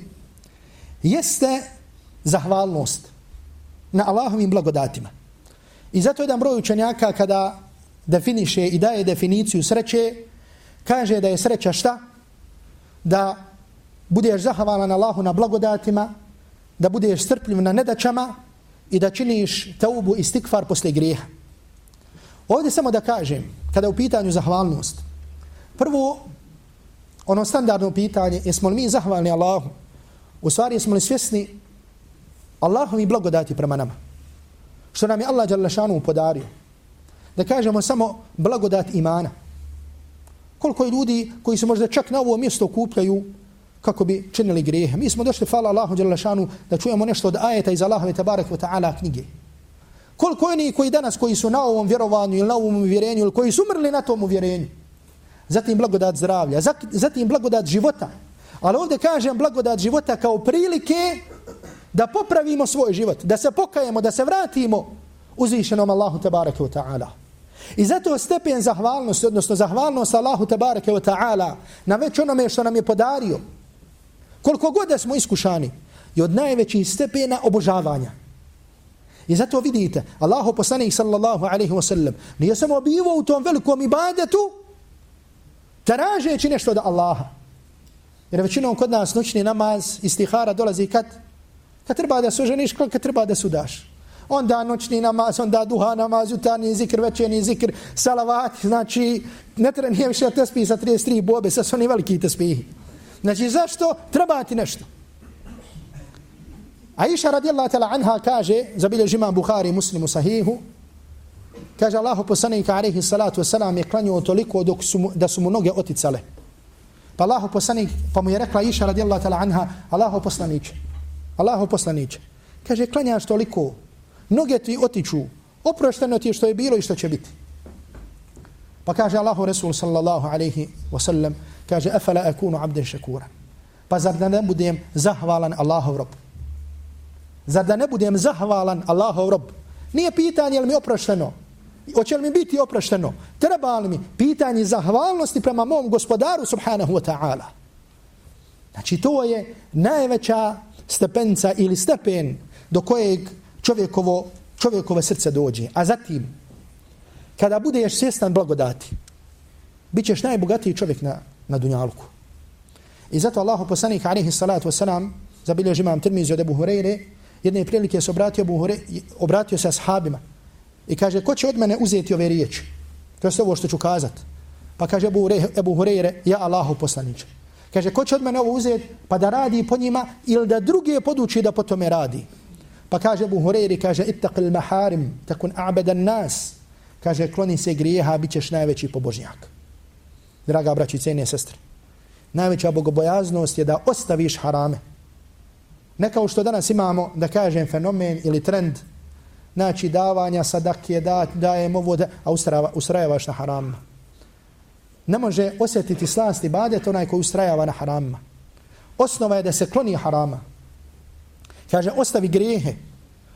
[SPEAKER 1] jeste zahvalnost na Allahovim blagodatima. I zato jedan broj učenjaka kada definiše i daje definiciju sreće, kaže da je sreća šta? Da budeš zahvalan Allahu na blagodatima, da budeš strpljiv na nedaćama i da činiš taubu i stikfar posle grijeha. Ovdje samo da kažem, kada je u pitanju zahvalnost, prvo, ono standardno pitanje, jesmo li mi zahvalni Allahu? U stvari, jesmo li svjesni Allahovi blagodati prema nama? Što nam je Allah Đalešanu podario? Da kažemo samo blagodat imana. Koliko je ljudi koji se možda čak na ovo mjesto kupljaju kako bi činili grijehe. Mi smo došli, hvala Allahu Đalešanu, da čujemo nešto od ajeta iz Allahove tabarak wa ta'ala knjige. Koliko oni koji danas, koji su na ovom vjerovanju ili na ovom uvjerenju, ili koji su umrli na tom uvjerenju, zatim blagodat zdravlja, zatim blagodat života. Ali ovdje kažem blagodat života kao prilike da popravimo svoj život, da se pokajemo, da se vratimo uzvišenom Allahu tabaraka wa ta'ala. I zato stepen zahvalnosti, odnosno zahvalnost Allahu tabaraka wa ta'ala na već onome što nam je podario, Koliko god da smo iskušani i od najvećih stepena obožavanja. I zato vidite, Allahu poslanik sallallahu alaihi wa sallam nije samo bivo u tom velikom ibadetu tražeći nešto da Allaha. Jer većinom kod nas noćni namaz istihara dolazi kad? Kad treba da suženiš, kad treba da sudaš. Onda noćni namaz, onda duha namaz, jutarnji zikr, večerni zikr, salavat, znači ne treba nije više tespi sa 33 bobe, sa su oni veliki tespihi. Znači zašto? Treba ti nešto. Aisha radijallahu ta'la anha kaže, zabilježi imam Bukhari muslimu sahihu, kaže Allahu poslanik alejhi salatu vesselam je klanjao toliko dok su, da su mu noge oticale. Pa Allahu poslanik, pa mu je rekla Aisha radijallahu ta'ala anha, Allahu poslaniće, Allahu poslaniće, kaže klanjaš toliko, noge ti otiču, oprošteno ti što je bilo i što će biti. Pa kaže Allahu Resul sallallahu alaihi wasallam, kaže afala akunu abdan shakura pa zar da ne budem zahvalan Allahov rob zar da ne budem zahvalan Allahov rob nije pitanje je li mi oprošteno hoće li mi biti oprošteno treba li mi pitanje zahvalnosti prema mom gospodaru subhanahu wa ta'ala znači to je najveća stepenca ili stepen do kojeg čovjekovo, čovjekovo srce dođe. A zatim, kada budeš svjestan blagodati, bit ćeš najbogatiji čovjek na, na dunjalku. I zato Allahu poslanik alaihi salatu wasalam zabilježi imam termizi od Ebu Hureyre, jedne prilike se obratio, Hure, obratio se ashabima i kaže, ko će od mene uzeti ove riječi? To je ovo što ću kazat. Pa kaže Ebu, Ebu Hureyre, ja Allahu poslaniče. Kaže, ko će od mene ovo uzeti pa da radi po njima ili da druge poduči da po tome radi? Pa kaže Ebu Hureyre, kaže, ittaqil maharim, takun a'bedan nas. Kaže, kloni se grijeha, bit ćeš najveći pobožnjak. Draga braći i cijene sestre, najveća bogobojaznost je da ostaviš harame. Ne kao što danas imamo, da kažem, fenomen ili trend, znači davanja sadake, da, dajem ovo, da, a ustrajava, ustrajavaš na haramima. Ne može osjetiti slast i badet onaj koji ustrajava na haramima. Osnova je da se kloni harama. Kaže, ostavi grijehe.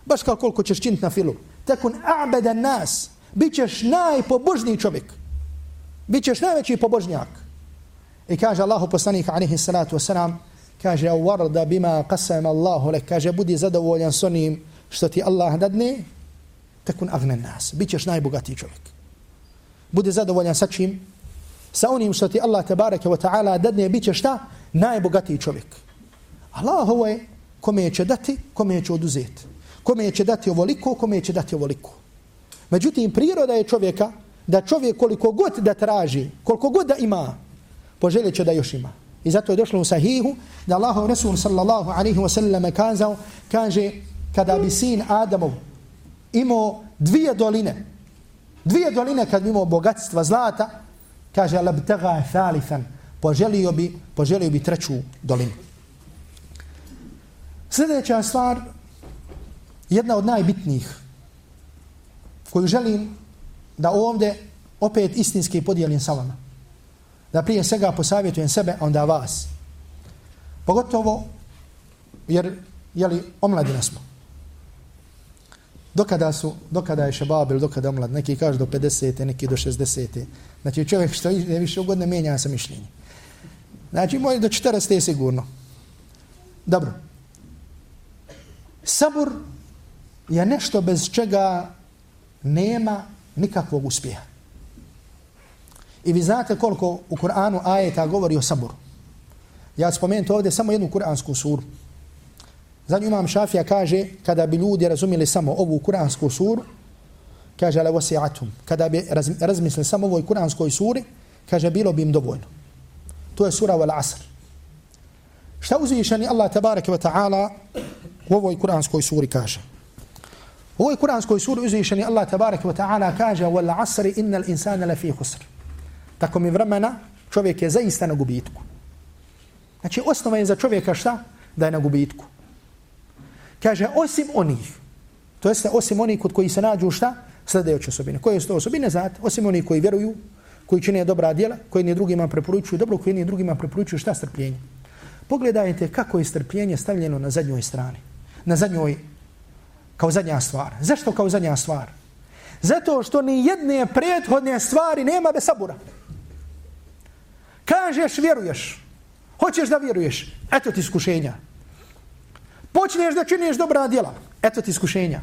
[SPEAKER 1] Baš kao koliko ćeš činiti na filu. Takun a'bedan nas. Bićeš najpobožniji čovjek. Bićeš najveći pobožnjak. I kaže Allahu poslanik alaihi salatu wasalam, kaže warda bima qasama Allahu lek kaže budi zadovoljan s onim što ti Allah dadne takun agnen nas. Bićeš najbogatiji čovjek. Bude zadovoljan sa čim? Sa onim što ti Allah tebareke wa taala dadne bićeš šta? Najbogatiji čovjek. Allah ovo je kome će dati kome će oduzeti kome će dati ovoliko kome će dati ovoliko. Međutim priroda je čovjeka da čovjek koliko god da traži koliko god da ima poželjeće da još ima. I zato je došlo u sahihu da Allahu Resul sallallahu alaihi wa sallam kazao, kaže, kada bi sin Adamov imao dvije doline, dvije doline kad bi imao bogatstva zlata, kaže, labtaga thalithan, poželio bi, poželio bi treću dolinu. Sljedeća stvar, jedna od najbitnijih, koju želim da ovdje opet istinski podijelim sa vama da prije svega posavjetujem sebe, onda vas. Pogotovo, jer, jeli, omladina smo. Dokada su, dokada je šabab ili dokada je neki kažu do 50. neki do 60. Znači čovjek što je više ugodne mijenja sa mišljenje. Znači moj do 40. je sigurno. Dobro. Sabur je nešto bez čega nema nikakvog uspjeha. I vi znate koliko u Kur'anu ajeta govori o saburu. Ja spomenuti ovdje samo jednu kur'ansku suru. Zadnji imam Šafija kaže, kada bi ljudi razumili samo ovu kur'ansku suru, kaže, ale wasi'atum. Kada bi razmislili samo ovoj kur'anskoj suri, kaže, bilo bi im dovoljno. To je sura wal asr. Šta uzvišeni Allah tabaraka wa ta'ala u ovoj kur'anskoj suri kaže? U ovoj kur'anskoj suri uzvišeni Allah tabaraka wa ta'ala kaže, wal asri innal insana lafi khusr tako mi vremena, čovjek je zaista na gubitku. Znači, osnova je za čovjeka šta? Da je na gubitku. Kaže, osim onih, to jeste osim onih kod koji se nađu šta? Sledeće osobine. Koje su to osobine? Znate, osim onih koji vjeruju, koji čine dobra djela, koji ni drugima preporučuju dobro, koji ni drugima preporučuju šta strpljenje. Pogledajte kako je strpljenje stavljeno na zadnjoj strani. Na zadnjoj, kao zadnja stvar. Zašto kao zadnja stvar? Zato što ni jedne prethodne stvari nema bez sabura. Kažeš, vjeruješ. Hoćeš da vjeruješ. Eto ti iskušenja. Počneš da činiš dobra djela. Eto ti iskušenja.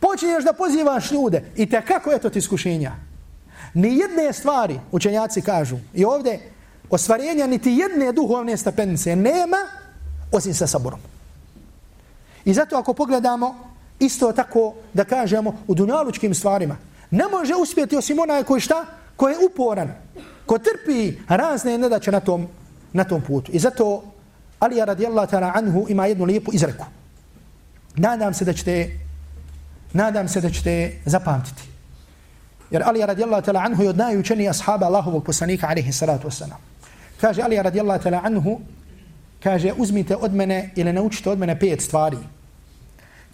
[SPEAKER 1] Počinješ da pozivaš ljude. I te kako eto ti iskušenja. Ni jedne stvari, učenjaci kažu, i ovdje ostvarenja niti jedne duhovne stepenice nema osim sa saborom. I zato ako pogledamo isto tako da kažemo u dunjalučkim stvarima, ne može uspjeti osim onaj koji šta? Koji je uporan ko trpi razne nedaće na tom, na tom putu. I zato Alija radijallahu ta'ala anhu ima jednu lijepu izreku. Nadam se da ćete nadam se da ćete zapamtiti. Jer Alija radijallahu ta'ala anhu je od najučenija ashaba Allahovog poslanika alaihi salatu wasalam. Kaže Alija radijallahu ta'ala anhu kaže uzmite od mene ili naučite od mene pet stvari.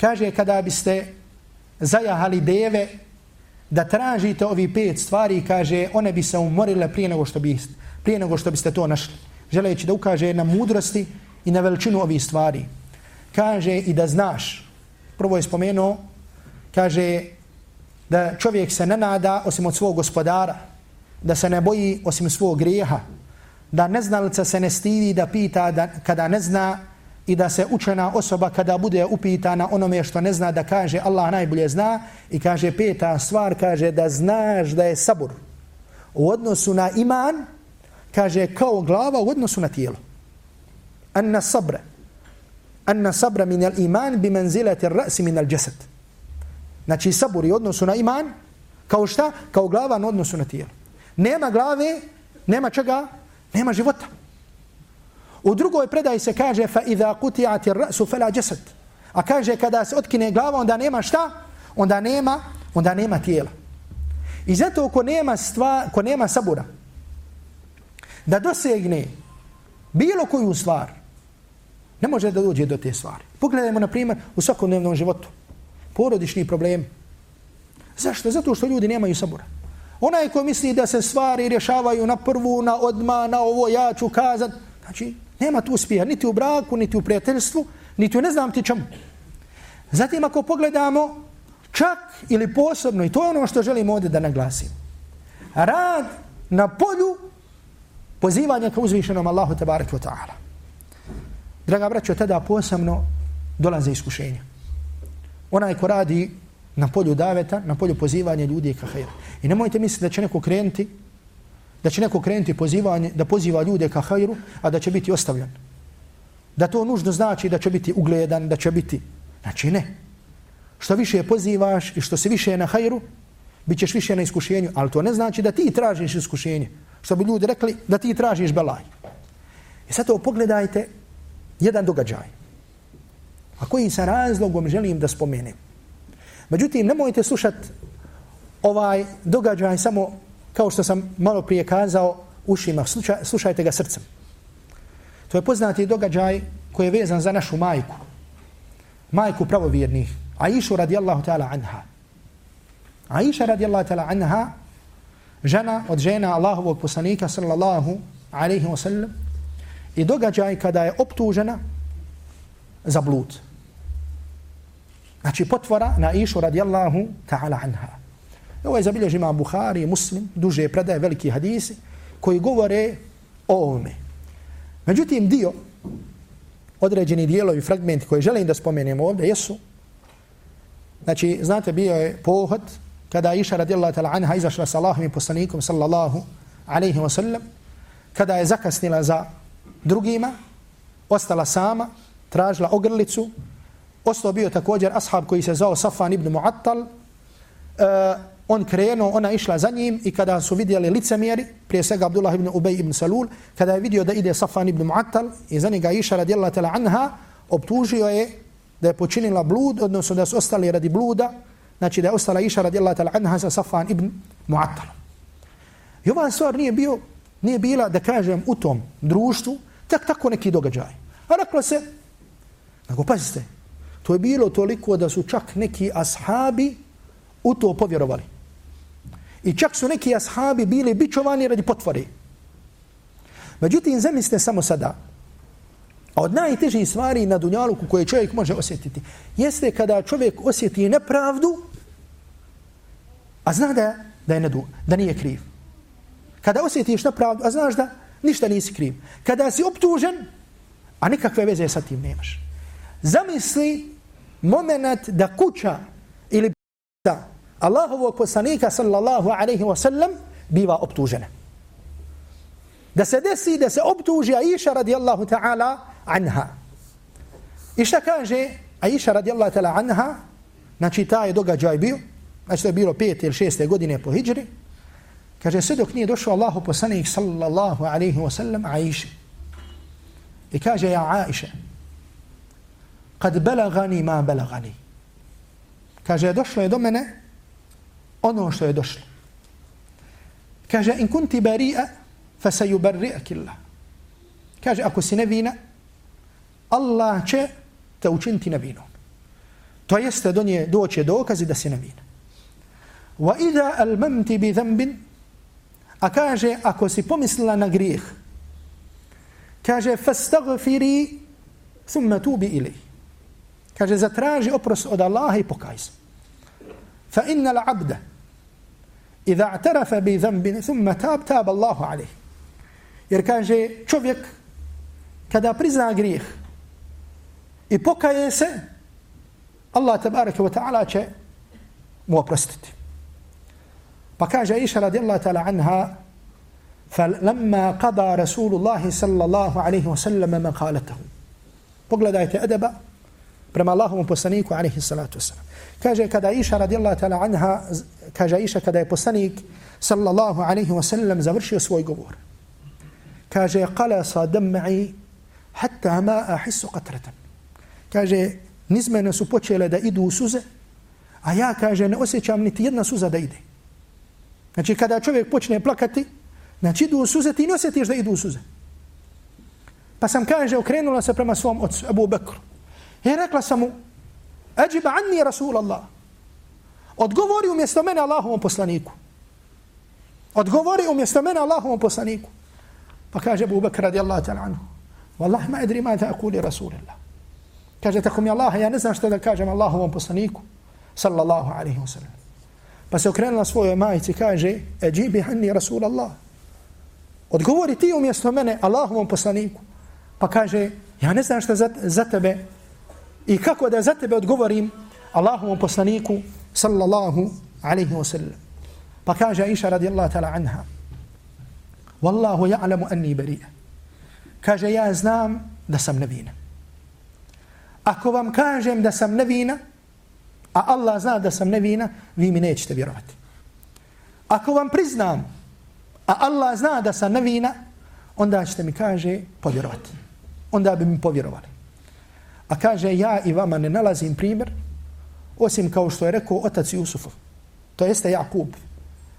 [SPEAKER 1] Kaže kada biste zajahali deve da tražite ovi pet stvari, kaže, one bi se umorile prije nego što, bi, prije nego što biste to našli. Želeći da ukaže na mudrosti i na veličinu ovih stvari. Kaže i da znaš, prvo je spomenuo, kaže da čovjek se ne nada osim od svog gospodara, da se ne boji osim svog grijeha, da neznalica se ne stidi da pita da, kada ne zna, i da se učena osoba kada bude upitana onome što ne zna da kaže Allah najbolje zna i kaže peta stvar kaže da znaš da je sabur u odnosu na iman kaže kao glava u odnosu na tijelo anna sabra anna sabra min al iman bi manzilati ar ra's min al jasad znači sabur je odnosu na iman kao šta kao glava u odnosu na tijelo nema glave nema čega nema života U drugoj predaji se kaže fa idha quti'at ar-ra'su fala jasad. A kaže kada se otkine glava onda nema šta? Onda nema, onda nema tijela. I zato ko nema stva, ko nema sabura da dosegne bilo koju stvar ne može da dođe do te stvari. Pogledajmo na primjer u svakodnevnom životu. Porodični problem. Zašto? Zato što ljudi nemaju sabora. Onaj ko misli da se stvari rješavaju na prvu, na odma, na ovo ja ću kazat, znači Nema tu uspjeha, niti u braku, niti u prijateljstvu, niti u ne znam ti čemu. Zatim ako pogledamo čak ili posebno, i to je ono što želim ovdje da naglasim, rad na polju pozivanja ka uzvišenom Allahu tabaraka wa ta'ala. Draga braćo, tada posebno dolaze iskušenja. Onaj ko radi na polju daveta, na polju pozivanja ljudi ka hajru. I nemojte misliti da će neko krenuti da će neko krenuti pozivanje, da poziva ljude ka hajru, a da će biti ostavljen. Da to nužno znači da će biti ugledan, da će biti... Znači ne. Što više pozivaš i što se više na hajru, bit ćeš više na iskušenju, ali to ne znači da ti tražiš iskušenje. Što bi ljudi rekli da ti tražiš belaj. I sad to pogledajte jedan događaj. A koji sa razlogom želim da spomenem. Međutim, nemojte slušati ovaj događaj samo kao što sam malo prije kazao, ušima, slušajte ga srcem. To je poznati događaj koji je vezan za našu majku. Majku pravovjernih. Aishu radijallahu ta'ala anha. Aisha radijallahu ta'ala anha, žena od žena Allahovog poslanika sallallahu alaihi wa sallam, i događaj kada je optužena za blud. Znači potvora na išu radijallahu ta'ala anha. Ovo je zabilježi ima Buhari, Muslim, duže predaje, veliki hadisi, koji govore o ovome. Međutim, dio, određeni dijelovi, fragmenti koje želim da spomenemo ovdje, jesu, znači, znate, bio je pohod, kada Iša radijallahu ta'ala anha izašla sa Allahom i poslanikom, sallallahu alaihi wa sallam, kada je zakasnila za drugima, ostala sama, tražila ogrlicu, ostao bio također ashab koji se zvao Safan ibn Mu'attal, uh, on krenuo, ona išla za njim i kada su vidjeli licemjeri, prije svega Abdullah ibn Ubej ibn Salul, kada je vidio da ide Safan ibn Mu'attal i za njega iša radijallahu tala anha, optužio je da je počinila blud, odnosno da su ostali radi bluda, znači da je ostala iša radijallahu ta'ala anha sa Safan ibn Mu'attal. I ova stvar nije, bio, nije bila, da kažem, u tom društvu, tak tako neki događaj. A reklo se, nego pazite, to je bilo toliko da su čak neki ashabi u to povjerovali. I čak su neki ashabi bili bičovani radi potvori. Međutim, zamislite samo sada, a od najtežih stvari na dunjaluku koje čovjek može osjetiti, jeste kada čovjek osjeti nepravdu, a zna da, da, je nedu, da nije kriv. Kada osjetiš nepravdu, a znaš da ništa nisi kriv. Kada si optužen, a nikakve veze sa tim nemaš. Zamisli moment da kuća ili da Allahovog poslanika sallallahu alaihi wa sallam biva optužena. Da se desi da se optuži Aisha radijallahu ta'ala anha. I šta kaže Aisha radijallahu ta'ala anha? Znači taj događaj bio, znači to je bilo pete ili šeste godine po hijri, kaže sve dok nije došao Allahu poslanik sallallahu alaihi wa sallam Aisha. I kaže ja Aisha, kad belagani ma belagani. Kaže, došlo je do mene ono što je došlo. Kaže, in kunti bari'a, fa se yubarri'ak Allah. Kaže, ako si nevina, Allah će te učiniti nevinom. To jeste do nje doće dokazi da si nevina. وإذا ألممت بذنب أكاجي أكو سيبومسلا نغريخ كاجي فاستغفري ثم توبي إليه. كاجي زتراجي اوبرس أدى الله بوكايس. فإن العبد إذا اعترف بذنب ثم تاب تاب الله عليه. Jer kaže čovjek كدا prizna grijeh i pokaje se, Allah tabaraka wa ta'ala će. Pa جايشة رضي الله تعالى عنها فلما قضى رسول الله صلى الله عليه وسلم ما قالته بغلدايت أدبا برما الله مبسنيك عليه الصلاة والسلام. كاجا كدا إيشا رضي الله تعالى عنها كاجا إيشا كدا يبسنيك صلى الله عليه وسلم زورشي سوي قبور. كاجا قلص دمعي حتى ما أحس قطرة. كاجا نزمنا سبوتشي لدى إدو سوزة. أيا كاجا نأسي كامنتي يدنا سوزة دايدي Znači kada čovjek počne plakati, znači idu suze, ti ne osjetiš da idu suze. Pa sam kaže okrenula se prema svom ocu, Abu Bekru. I rekla sam mu, Ađiba anni Rasulallah. Odgovori umjesto mene Allahovom poslaniku. Odgovori umjesto mene Allahovom poslaniku. Pa kaže Abu Bekr radijallahu ta'ala anhu. Wallah ma adri ma ta'akuli Rasulallah. Kaže, tako mi Allah, ja ne znam što da kažem Allahovom poslaniku. Sallallahu alaihi wa sallam. Pa se okrenula svojoj majici, kaže, Eđibi hanni Rasul Allah. Odgovori ti umjesto mene Allahovom poslaniku. Pa kaže, ja ne znam šta za, za tebe i kako da za tebe odgovorim Allahovom poslaniku sallallahu alaihi wa sallam. Pa kaže Aisha radijallahu ta'ala anha, Wallahu ja'lamu anni barija. Kaže, ja znam da sam nevina. Ako vam kažem da sam nevina, a Allah zna da sam nevina, vi mi nećete vjerovati. Ako vam priznam, a Allah zna da sam nevina, onda ćete mi kaže povjerovati onda bi mi povjerovali. A kaže, ja i vama ne nalazim primjer, osim kao što je rekao otac Jusufov, to jeste Jakub,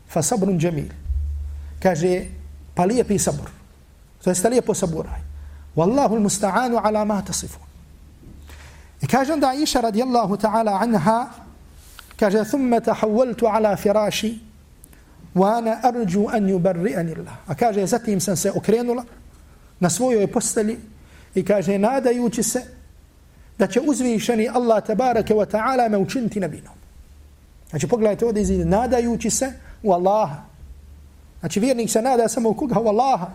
[SPEAKER 1] fa sabrun džemil. Kaže, pa lijepi sabor, to jeste lijepo saburaj. Wallahu musta'anu ala ma tasifun. I kaže onda Aisha radijallahu ta'ala anha, kaže, thumme tahavvaltu ala firaši, wa ana arđu an yubarri'ani Allah. A kaže, zatim sam se okrenula na svojoj posteli I kaže, nadajući se da će uzvišeni Allah tabaraka wa ta'ala me učiniti nabinom. Znači, pogledajte ovdje izgleda, nadajući se u Allaha. Znači, vjernik se nada samo u koga? U Allaha.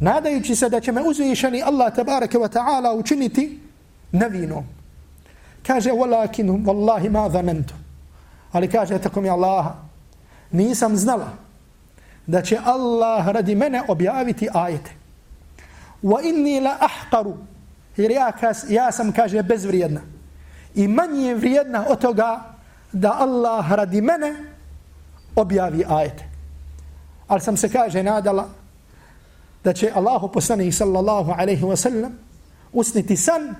[SPEAKER 1] Nadajući se da će me uzvišeni Allah tabaraka wa ta'ala učiniti nabinom. Kaže, walakin, wallahi ma dhanantu. Ali kaže, tako mi Allaha, nisam znala da će Allah radi mene objaviti ajete. Wa inni la ahqaru jer ja, kas, ja sam kaže bezvrijedna. I manje vrijedna od toga da Allah radi mene objavi ajete. Ali sam se kaže nadala da će Allahu poslanih sallallahu alaihi wa sallam usniti san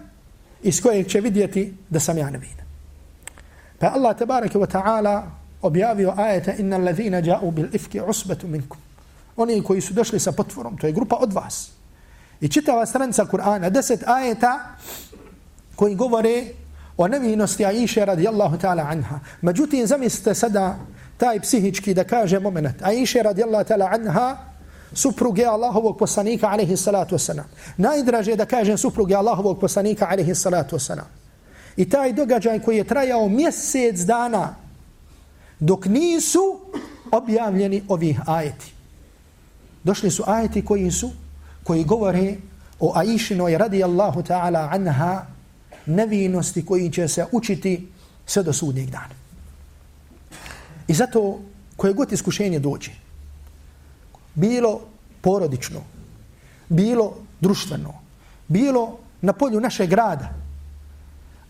[SPEAKER 1] iz kojeg će vidjeti da sam ja nevin. pa Allah tabaraka wa ta'ala objavio ajeta inna allazina ja'u bil ifki usbatu minkum oni koji su došli sa potvorom to je grupa od vas I čitava stranica Kur'ana, deset ajeta koji govore o nevinosti Aisha radijallahu ta'ala anha. Međutim, zamislite sada taj psihički da kaže moment. Aisha radijallahu ta'ala anha supruge Allahovog poslanika alaihi salatu wasalam. Najdraže da kažem supruge Allahovog poslanika alaihi salatu wasalam. I taj događaj koji je trajao mjesec dana dok nisu objavljeni ovih ajeti. Došli su ajeti koji su koji govore o Aishinoj radijallahu ta'ala anha nevinosti koji će se učiti sve do sudnjeg dana. I zato koje god iskušenje dođe, bilo porodično, bilo društveno, bilo na polju našeg grada,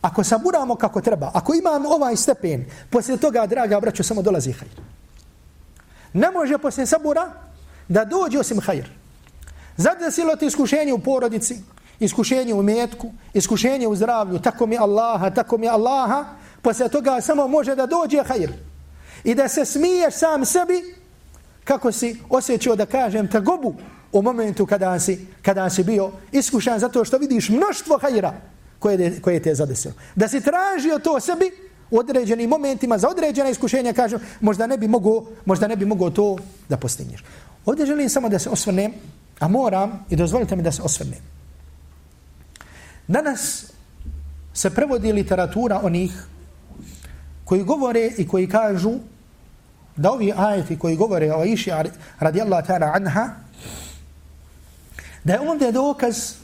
[SPEAKER 1] ako saburamo kako treba, ako imamo ovaj stepen, poslije toga, draga braćo, samo dolazi hajr. Ne može poslije sabura da dođe osim hajr. Zadesilo ti iskušenje u porodici, iskušenje u metku, iskušenje u zdravlju, tako mi Allaha, tako mi Allaha, poslije toga samo može da dođe hajr. I da se smiješ sam sebi, kako si osjećao da kažem tegobu u momentu kada si, kada si bio iskušan zato što vidiš mnoštvo hajra koje, koje te je zadesilo. Da si tražio to sebi u određenim momentima za određena iskušenja, kažem, možda ne bi mogo, možda ne bi mogo to da postigneš. Ovdje želim samo da se osvrnem A moram, i dozvolite mi da se osvrnem. Danas se prevodi literatura onih koji govore i koji kažu da ovi ajeti koji govore o Iši radijallahu ta'ala anha da je onda dokaz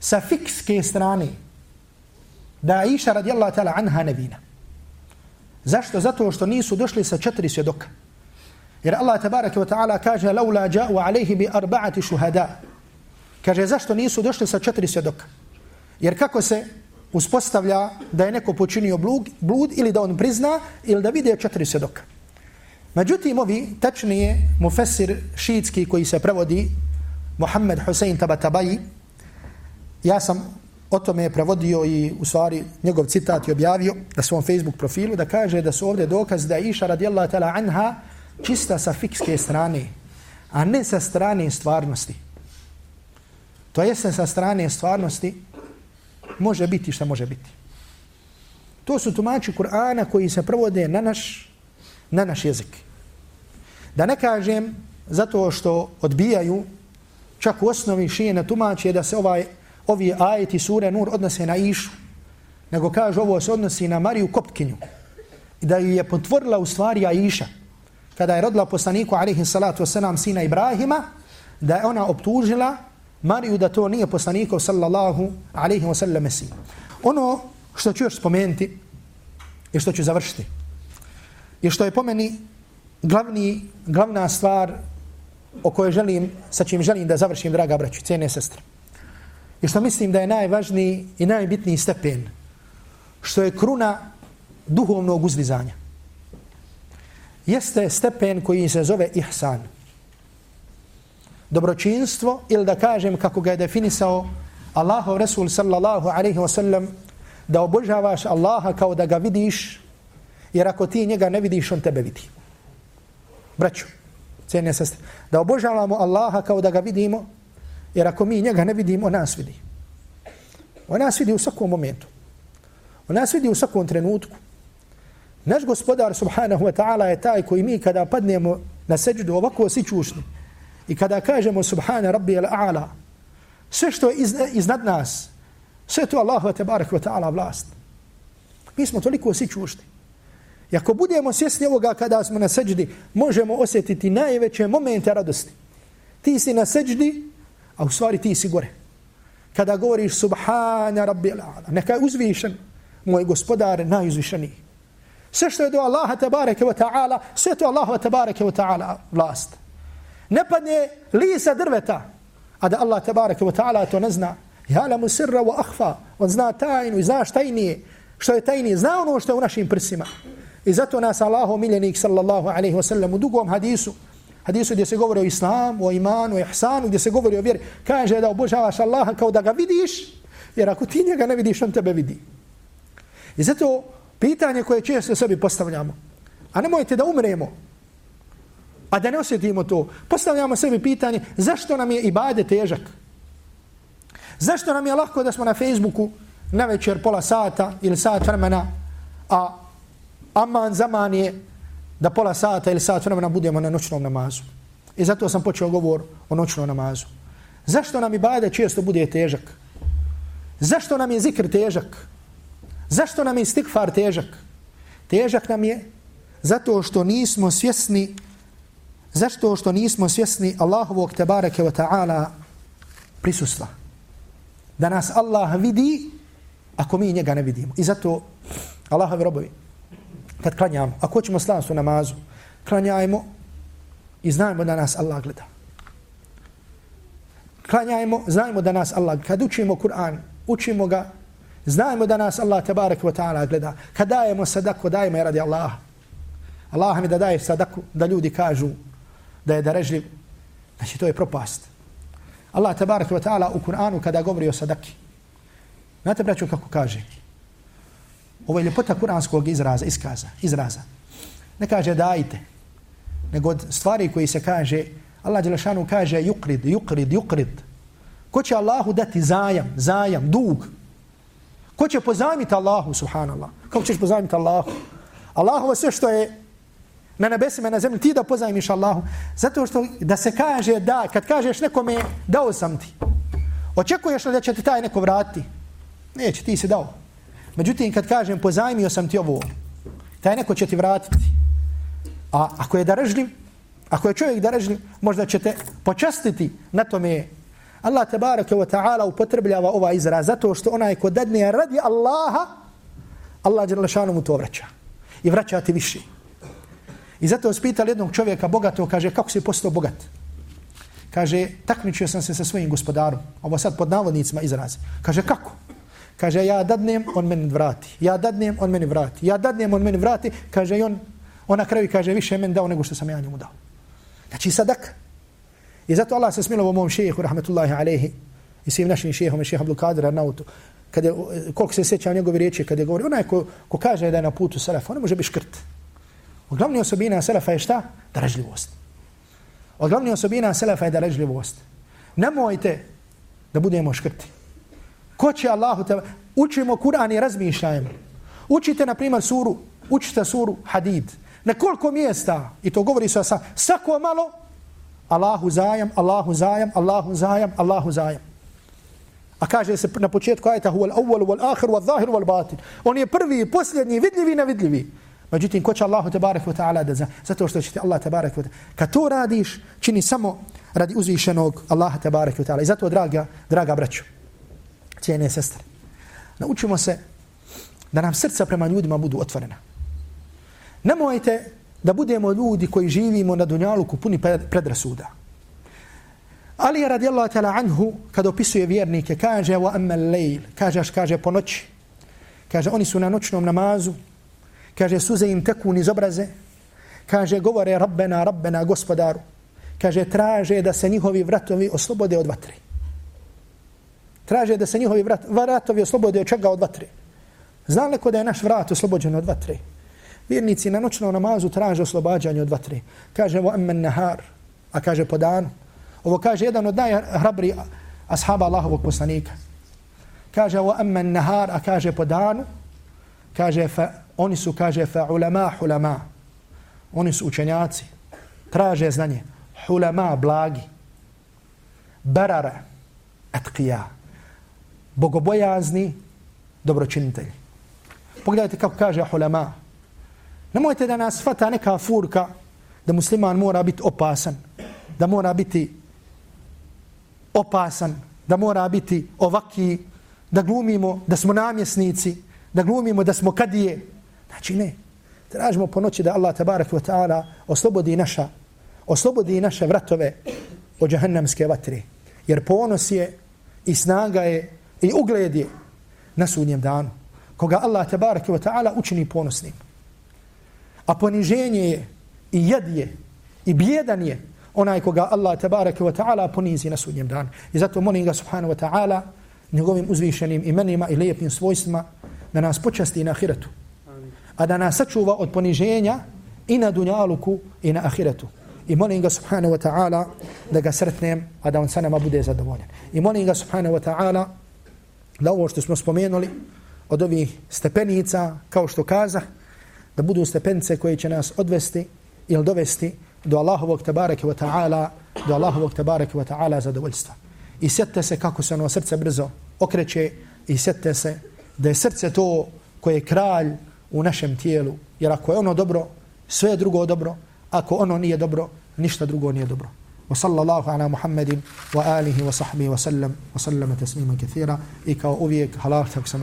[SPEAKER 1] sa fikske strane da Aisha radijallahu ta'ala anha nevina. Zašto? Zato što nisu došli sa četiri svjedoka. Jer Allah tabaraka wa ta'ala kaže laula ja'u alaihi bi arba'ati šuhada. Kaže zašto nisu došli sa četiri svjedoka? Jer kako se uspostavlja da je neko počinio blud, blud ili da on prizna ili da vide četiri svjedoka. Međutim, ovi tačnije mufesir šiitski koji se prevodi Muhammed Hussein Tabatabai, ja sam o tome prevodio i u stvari njegov citat je objavio na svom Facebook profilu da kaže da su ovdje dokaz da je Iša radijallahu ta'ala anha čista sa fikske strane, a ne sa strane stvarnosti. To jeste sa strane stvarnosti može biti što može biti. To su tumači Kur'ana koji se provode na naš, na naš jezik. Da ne kažem zato što odbijaju čak u osnovi šije na tumači da se ovaj, ovi ajeti sure Nur odnose na Išu, nego kaže ovo se odnosi na Mariju Koptkinju i da je potvorila u stvari Aisha kada je rodila poslaniku alaihi salatu wasalam sina Ibrahima da je ona optužila Mariju da to nije poslanikov sallallahu alaihi wasallam mesin. Ono što ću još spomenuti i što ću završiti i što je pomeni glavni, glavna stvar o kojoj želim, sa čim želim da završim, draga braću, cijene sestre. I što mislim da je najvažniji i najbitniji stepen, što je kruna duhovnog uzlizanja. Jeste stepen koji se zove ihsan. Dobročinstvo, ili da kažem kako ga je definisao Allahov Resul sallallahu alaihi wa sallam, da obožavaš Allaha kao da ga vidiš, jer ako ti njega ne vidiš, on tebe vidi. Braću, cijenje sestre, da obožavamo Allaha kao da ga vidimo, jer ako mi njega ne vidimo, on nas vidi. On nas vidi u svakom momentu. On nas vidi u svakom trenutku. Naš gospodar subhanahu wa ta'ala je taj koji mi kada padnemo na seđu ovako sičušni i kada kažemo subhana rabbi al-a'la, sve što je iznad nas, sve to Allah wa wa ta'ala vlast. Mi smo toliko sičušni. I ako budemo svjesni ovoga kada smo na seđdi, možemo osjetiti najveće momente radosti. Ti si na seđdi, a u stvari ti si gore. Kada govoriš subhana rabbi ala, neka je uzvišen, moj gospodar najuzvišeniji. Sve što je do Allaha tabareke wa ta'ala, sve to Allaha tabareke wa ta'ala vlast. Ne padne lisa drveta, a da Allah tabareke wa ta'ala to ne zna. Ja la musirra wa ahfa, on zna tajnu i zna šta tajnije, što je tajnije, zna ono što je u našim prsima. I zato nas Allahu miljenik sallallahu alaihi wa sallam u dugom hadisu, hadisu gdje se govori o islamu, o imanu, o ihsanu, gdje se govori o vjeri, kaže da obožavaš Allaha kao da ga vidiš, jer ako ti njega ne vidiš, on tebe vidi. I zato pitanje koje često sebi postavljamo, a nemojte da umremo, a da ne osjetimo to, postavljamo sebi pitanje, zašto nam je ibade težak? Zašto nam je lahko da smo na Facebooku na večer pola sata ili sat vremena, a aman zaman je da pola sata ili sat vremena budemo na noćnom namazu. I zato sam počeo govor o noćnom namazu. Zašto nam ibadet često bude težak? Zašto nam je zikr težak? Zašto nam je stikfar težak? Težak nam je zato što nismo svjesni zašto što nismo svjesni Allahovog tebareke wa ta'ala prisustva. Da nas Allah vidi ako mi njega ne vidimo. I zato Allahovi robovi kad klanjamo, ako hoćemo slavnost u namazu, klanjajmo i znajmo da nas Allah gleda. Klanjajmo, znajmo da nas Allah gleda. Kad učimo Kur'an, učimo ga, znajmo da nas Allah tabarak wa ta'ala gleda. Kad dajemo sadaku, dajemo je radi Allaha. Allah mi da daje sadaku, da ljudi kažu da je darežljiv, znači to je propast. Allah tabarak wa ta'ala u Kur'anu kada govori o sadaki. Znate, braću, kako kaže? Ovo je ljepota kuranskog izraza, iskaza, izraza. Ne kaže dajte, nego od stvari koji se kaže, Allah Đelešanu kaže yukrid, yukrid, yukrid. Ko će Allahu dati zajam, zajam, dug? Ko će pozajmiti Allahu, subhanallah? Kako ćeš pozajmiti Allahu? Allahu sve što je na nebesima, na zemlji, ti da pozajmiš Allahu. Zato što da se kaže da, kad kažeš nekome, dao sam ti. Očekuješ li da će ti taj neko vratiti? Neće, ti si dao. Međutim, kad kažem pozajmio sam ti ovo, taj neko će ti vratiti. A ako je darežljiv, ako je čovjek darežljiv, možda će te počastiti na tome. Allah tabaraka wa ta'ala upotrebljava ova izraz zato što onaj ko dadne radi Allaha, Allah Đerlešanu mu to vraća. I vraća ti više. I zato spitali jednog čovjeka bogato, kaže, kako si postao bogat? Kaže, takmičio sam se sa svojim gospodarom. Ovo sad pod navodnicima izraz. Kaže, kako? Kaže, ja dadnem, on meni vrati. Ja dadnem, on meni vrati. Ja dadnem, on meni vrati. Kaže, i on, on na kraju kaže, više meni dao nego što sam ja njemu dao. Znači, sadak. I zato Allah se smilo u mom šehehu, rahmetullahi alaihi, i svim našim šehehom, šeha Abdul Kadir Arnautu, kada, koliko se sjeća njegove riječi, kada je govori, onaj ko, ko kaže da je na putu salafa, on može biti škrt. Od glavnih osobina salafa je šta? Dražljivost. Od glavnih osobina salafa je dražljivost. Nemojte da budemo škrti. Ko će Allahu te... Učimo Kur'an i razmišljajmo. Učite, na primjer, suru, učite suru Hadid. Na koliko mjesta, i to govori se sa, svako malo, Allahu zajam, Allahu zajam, Allahu zajam, Allahu zajam. A kaže se na početku ajeta huval awwal wal akhir wal zahir wal batin. On je prvi, posljednji, vidljivi i nevidljivi. Međutim, ko će Allahu tebarek wa ta'ala da zna? Zato što će ti Allah tebarek wa ta'ala. Kad to radiš, čini samo radi uzvišenog Allaha tebarek wa ta'ala. I zato, draga, draga braću, cijene sestre, naučimo se da nam srca prema ljudima budu otvorena. Nemojte da budemo ljudi koji živimo na dunjaluku puni predrasuda. Ali je radijallahu ta'ala anhu, kada opisuje vjernike, kaže, wa amal lejl, kaže, kaže po noći, kaže, oni su na noćnom namazu, kaže, suze im teku niz obraze, kaže, govore, rabbena, rabbena, gospodaru, kaže, traže da se njihovi vratovi oslobode od vatre. Traže da se njihovi vrat, vratovi oslobode od čega od vatre. Zna li ko da je naš vrat oslobođen od vatre? Vjernici na noćnom namazu traže oslobađanje od vatre. Kaže, wa amman nahar, a kaže po danu. Ovo kaže jedan od najhrabri ashaba Allahovog poslanika. Kaže, wa amman nahar, a kaže po danu. Kaže, fa, oni su, kaže, fa ulama hulama. Oni su učenjaci. Traže znanje. Hulama, blagi. Barara, atqija. Bogobojazni, dobročinitelji. Pogledajte kako kaže hulama. Nemojte da nas fata neka furka da musliman mora biti opasan, da mora biti opasan, da mora biti ovaki, da glumimo da smo namjesnici, da glumimo da smo kadije. Znači ne. Tražimo po noći da Allah tabarak wa ta'ala oslobodi naša, oslobodi naše vratove od džahannamske vatre. Jer ponos je i snaga je i ugled je na sudnjem danu. Koga Allah tabarak wa ta'ala učini ponosnim. A poniženje je i jed je i bjedan je onaj koga Allah tabaraka wa ta'ala ponizi na sudnjem danu. I zato molim ga subhanahu wa ta'ala njegovim uzvišenim imenima i lijepim svojstvima da nas počasti na ahiretu. A da nas sačuva od poniženja i na dunjaluku i na ahiretu. I molim ga subhanahu wa ta'ala da ga sretnem, a da on sa nama bude zadovoljan. I molim ga subhanahu wa ta'ala da ovo što smo spomenuli od ovih stepenica, kao što kazah, da budu stepenice koje će nas odvesti ili dovesti do Allahovog tabareke wa ta'ala do Allahovog tabareke wa ta'ala zadovoljstva. I sjetite se kako se ono srce brzo okreće i sjetite se da je srce to koje je kralj u našem tijelu. Jer ako je ono dobro, sve je drugo dobro. Ako ono nije dobro, ništa drugo nije dobro. وصلى الله على محمد وآله وصحبه وسلم وسلم تسليما كثيرا. إيكا kao uvijek halal kako sam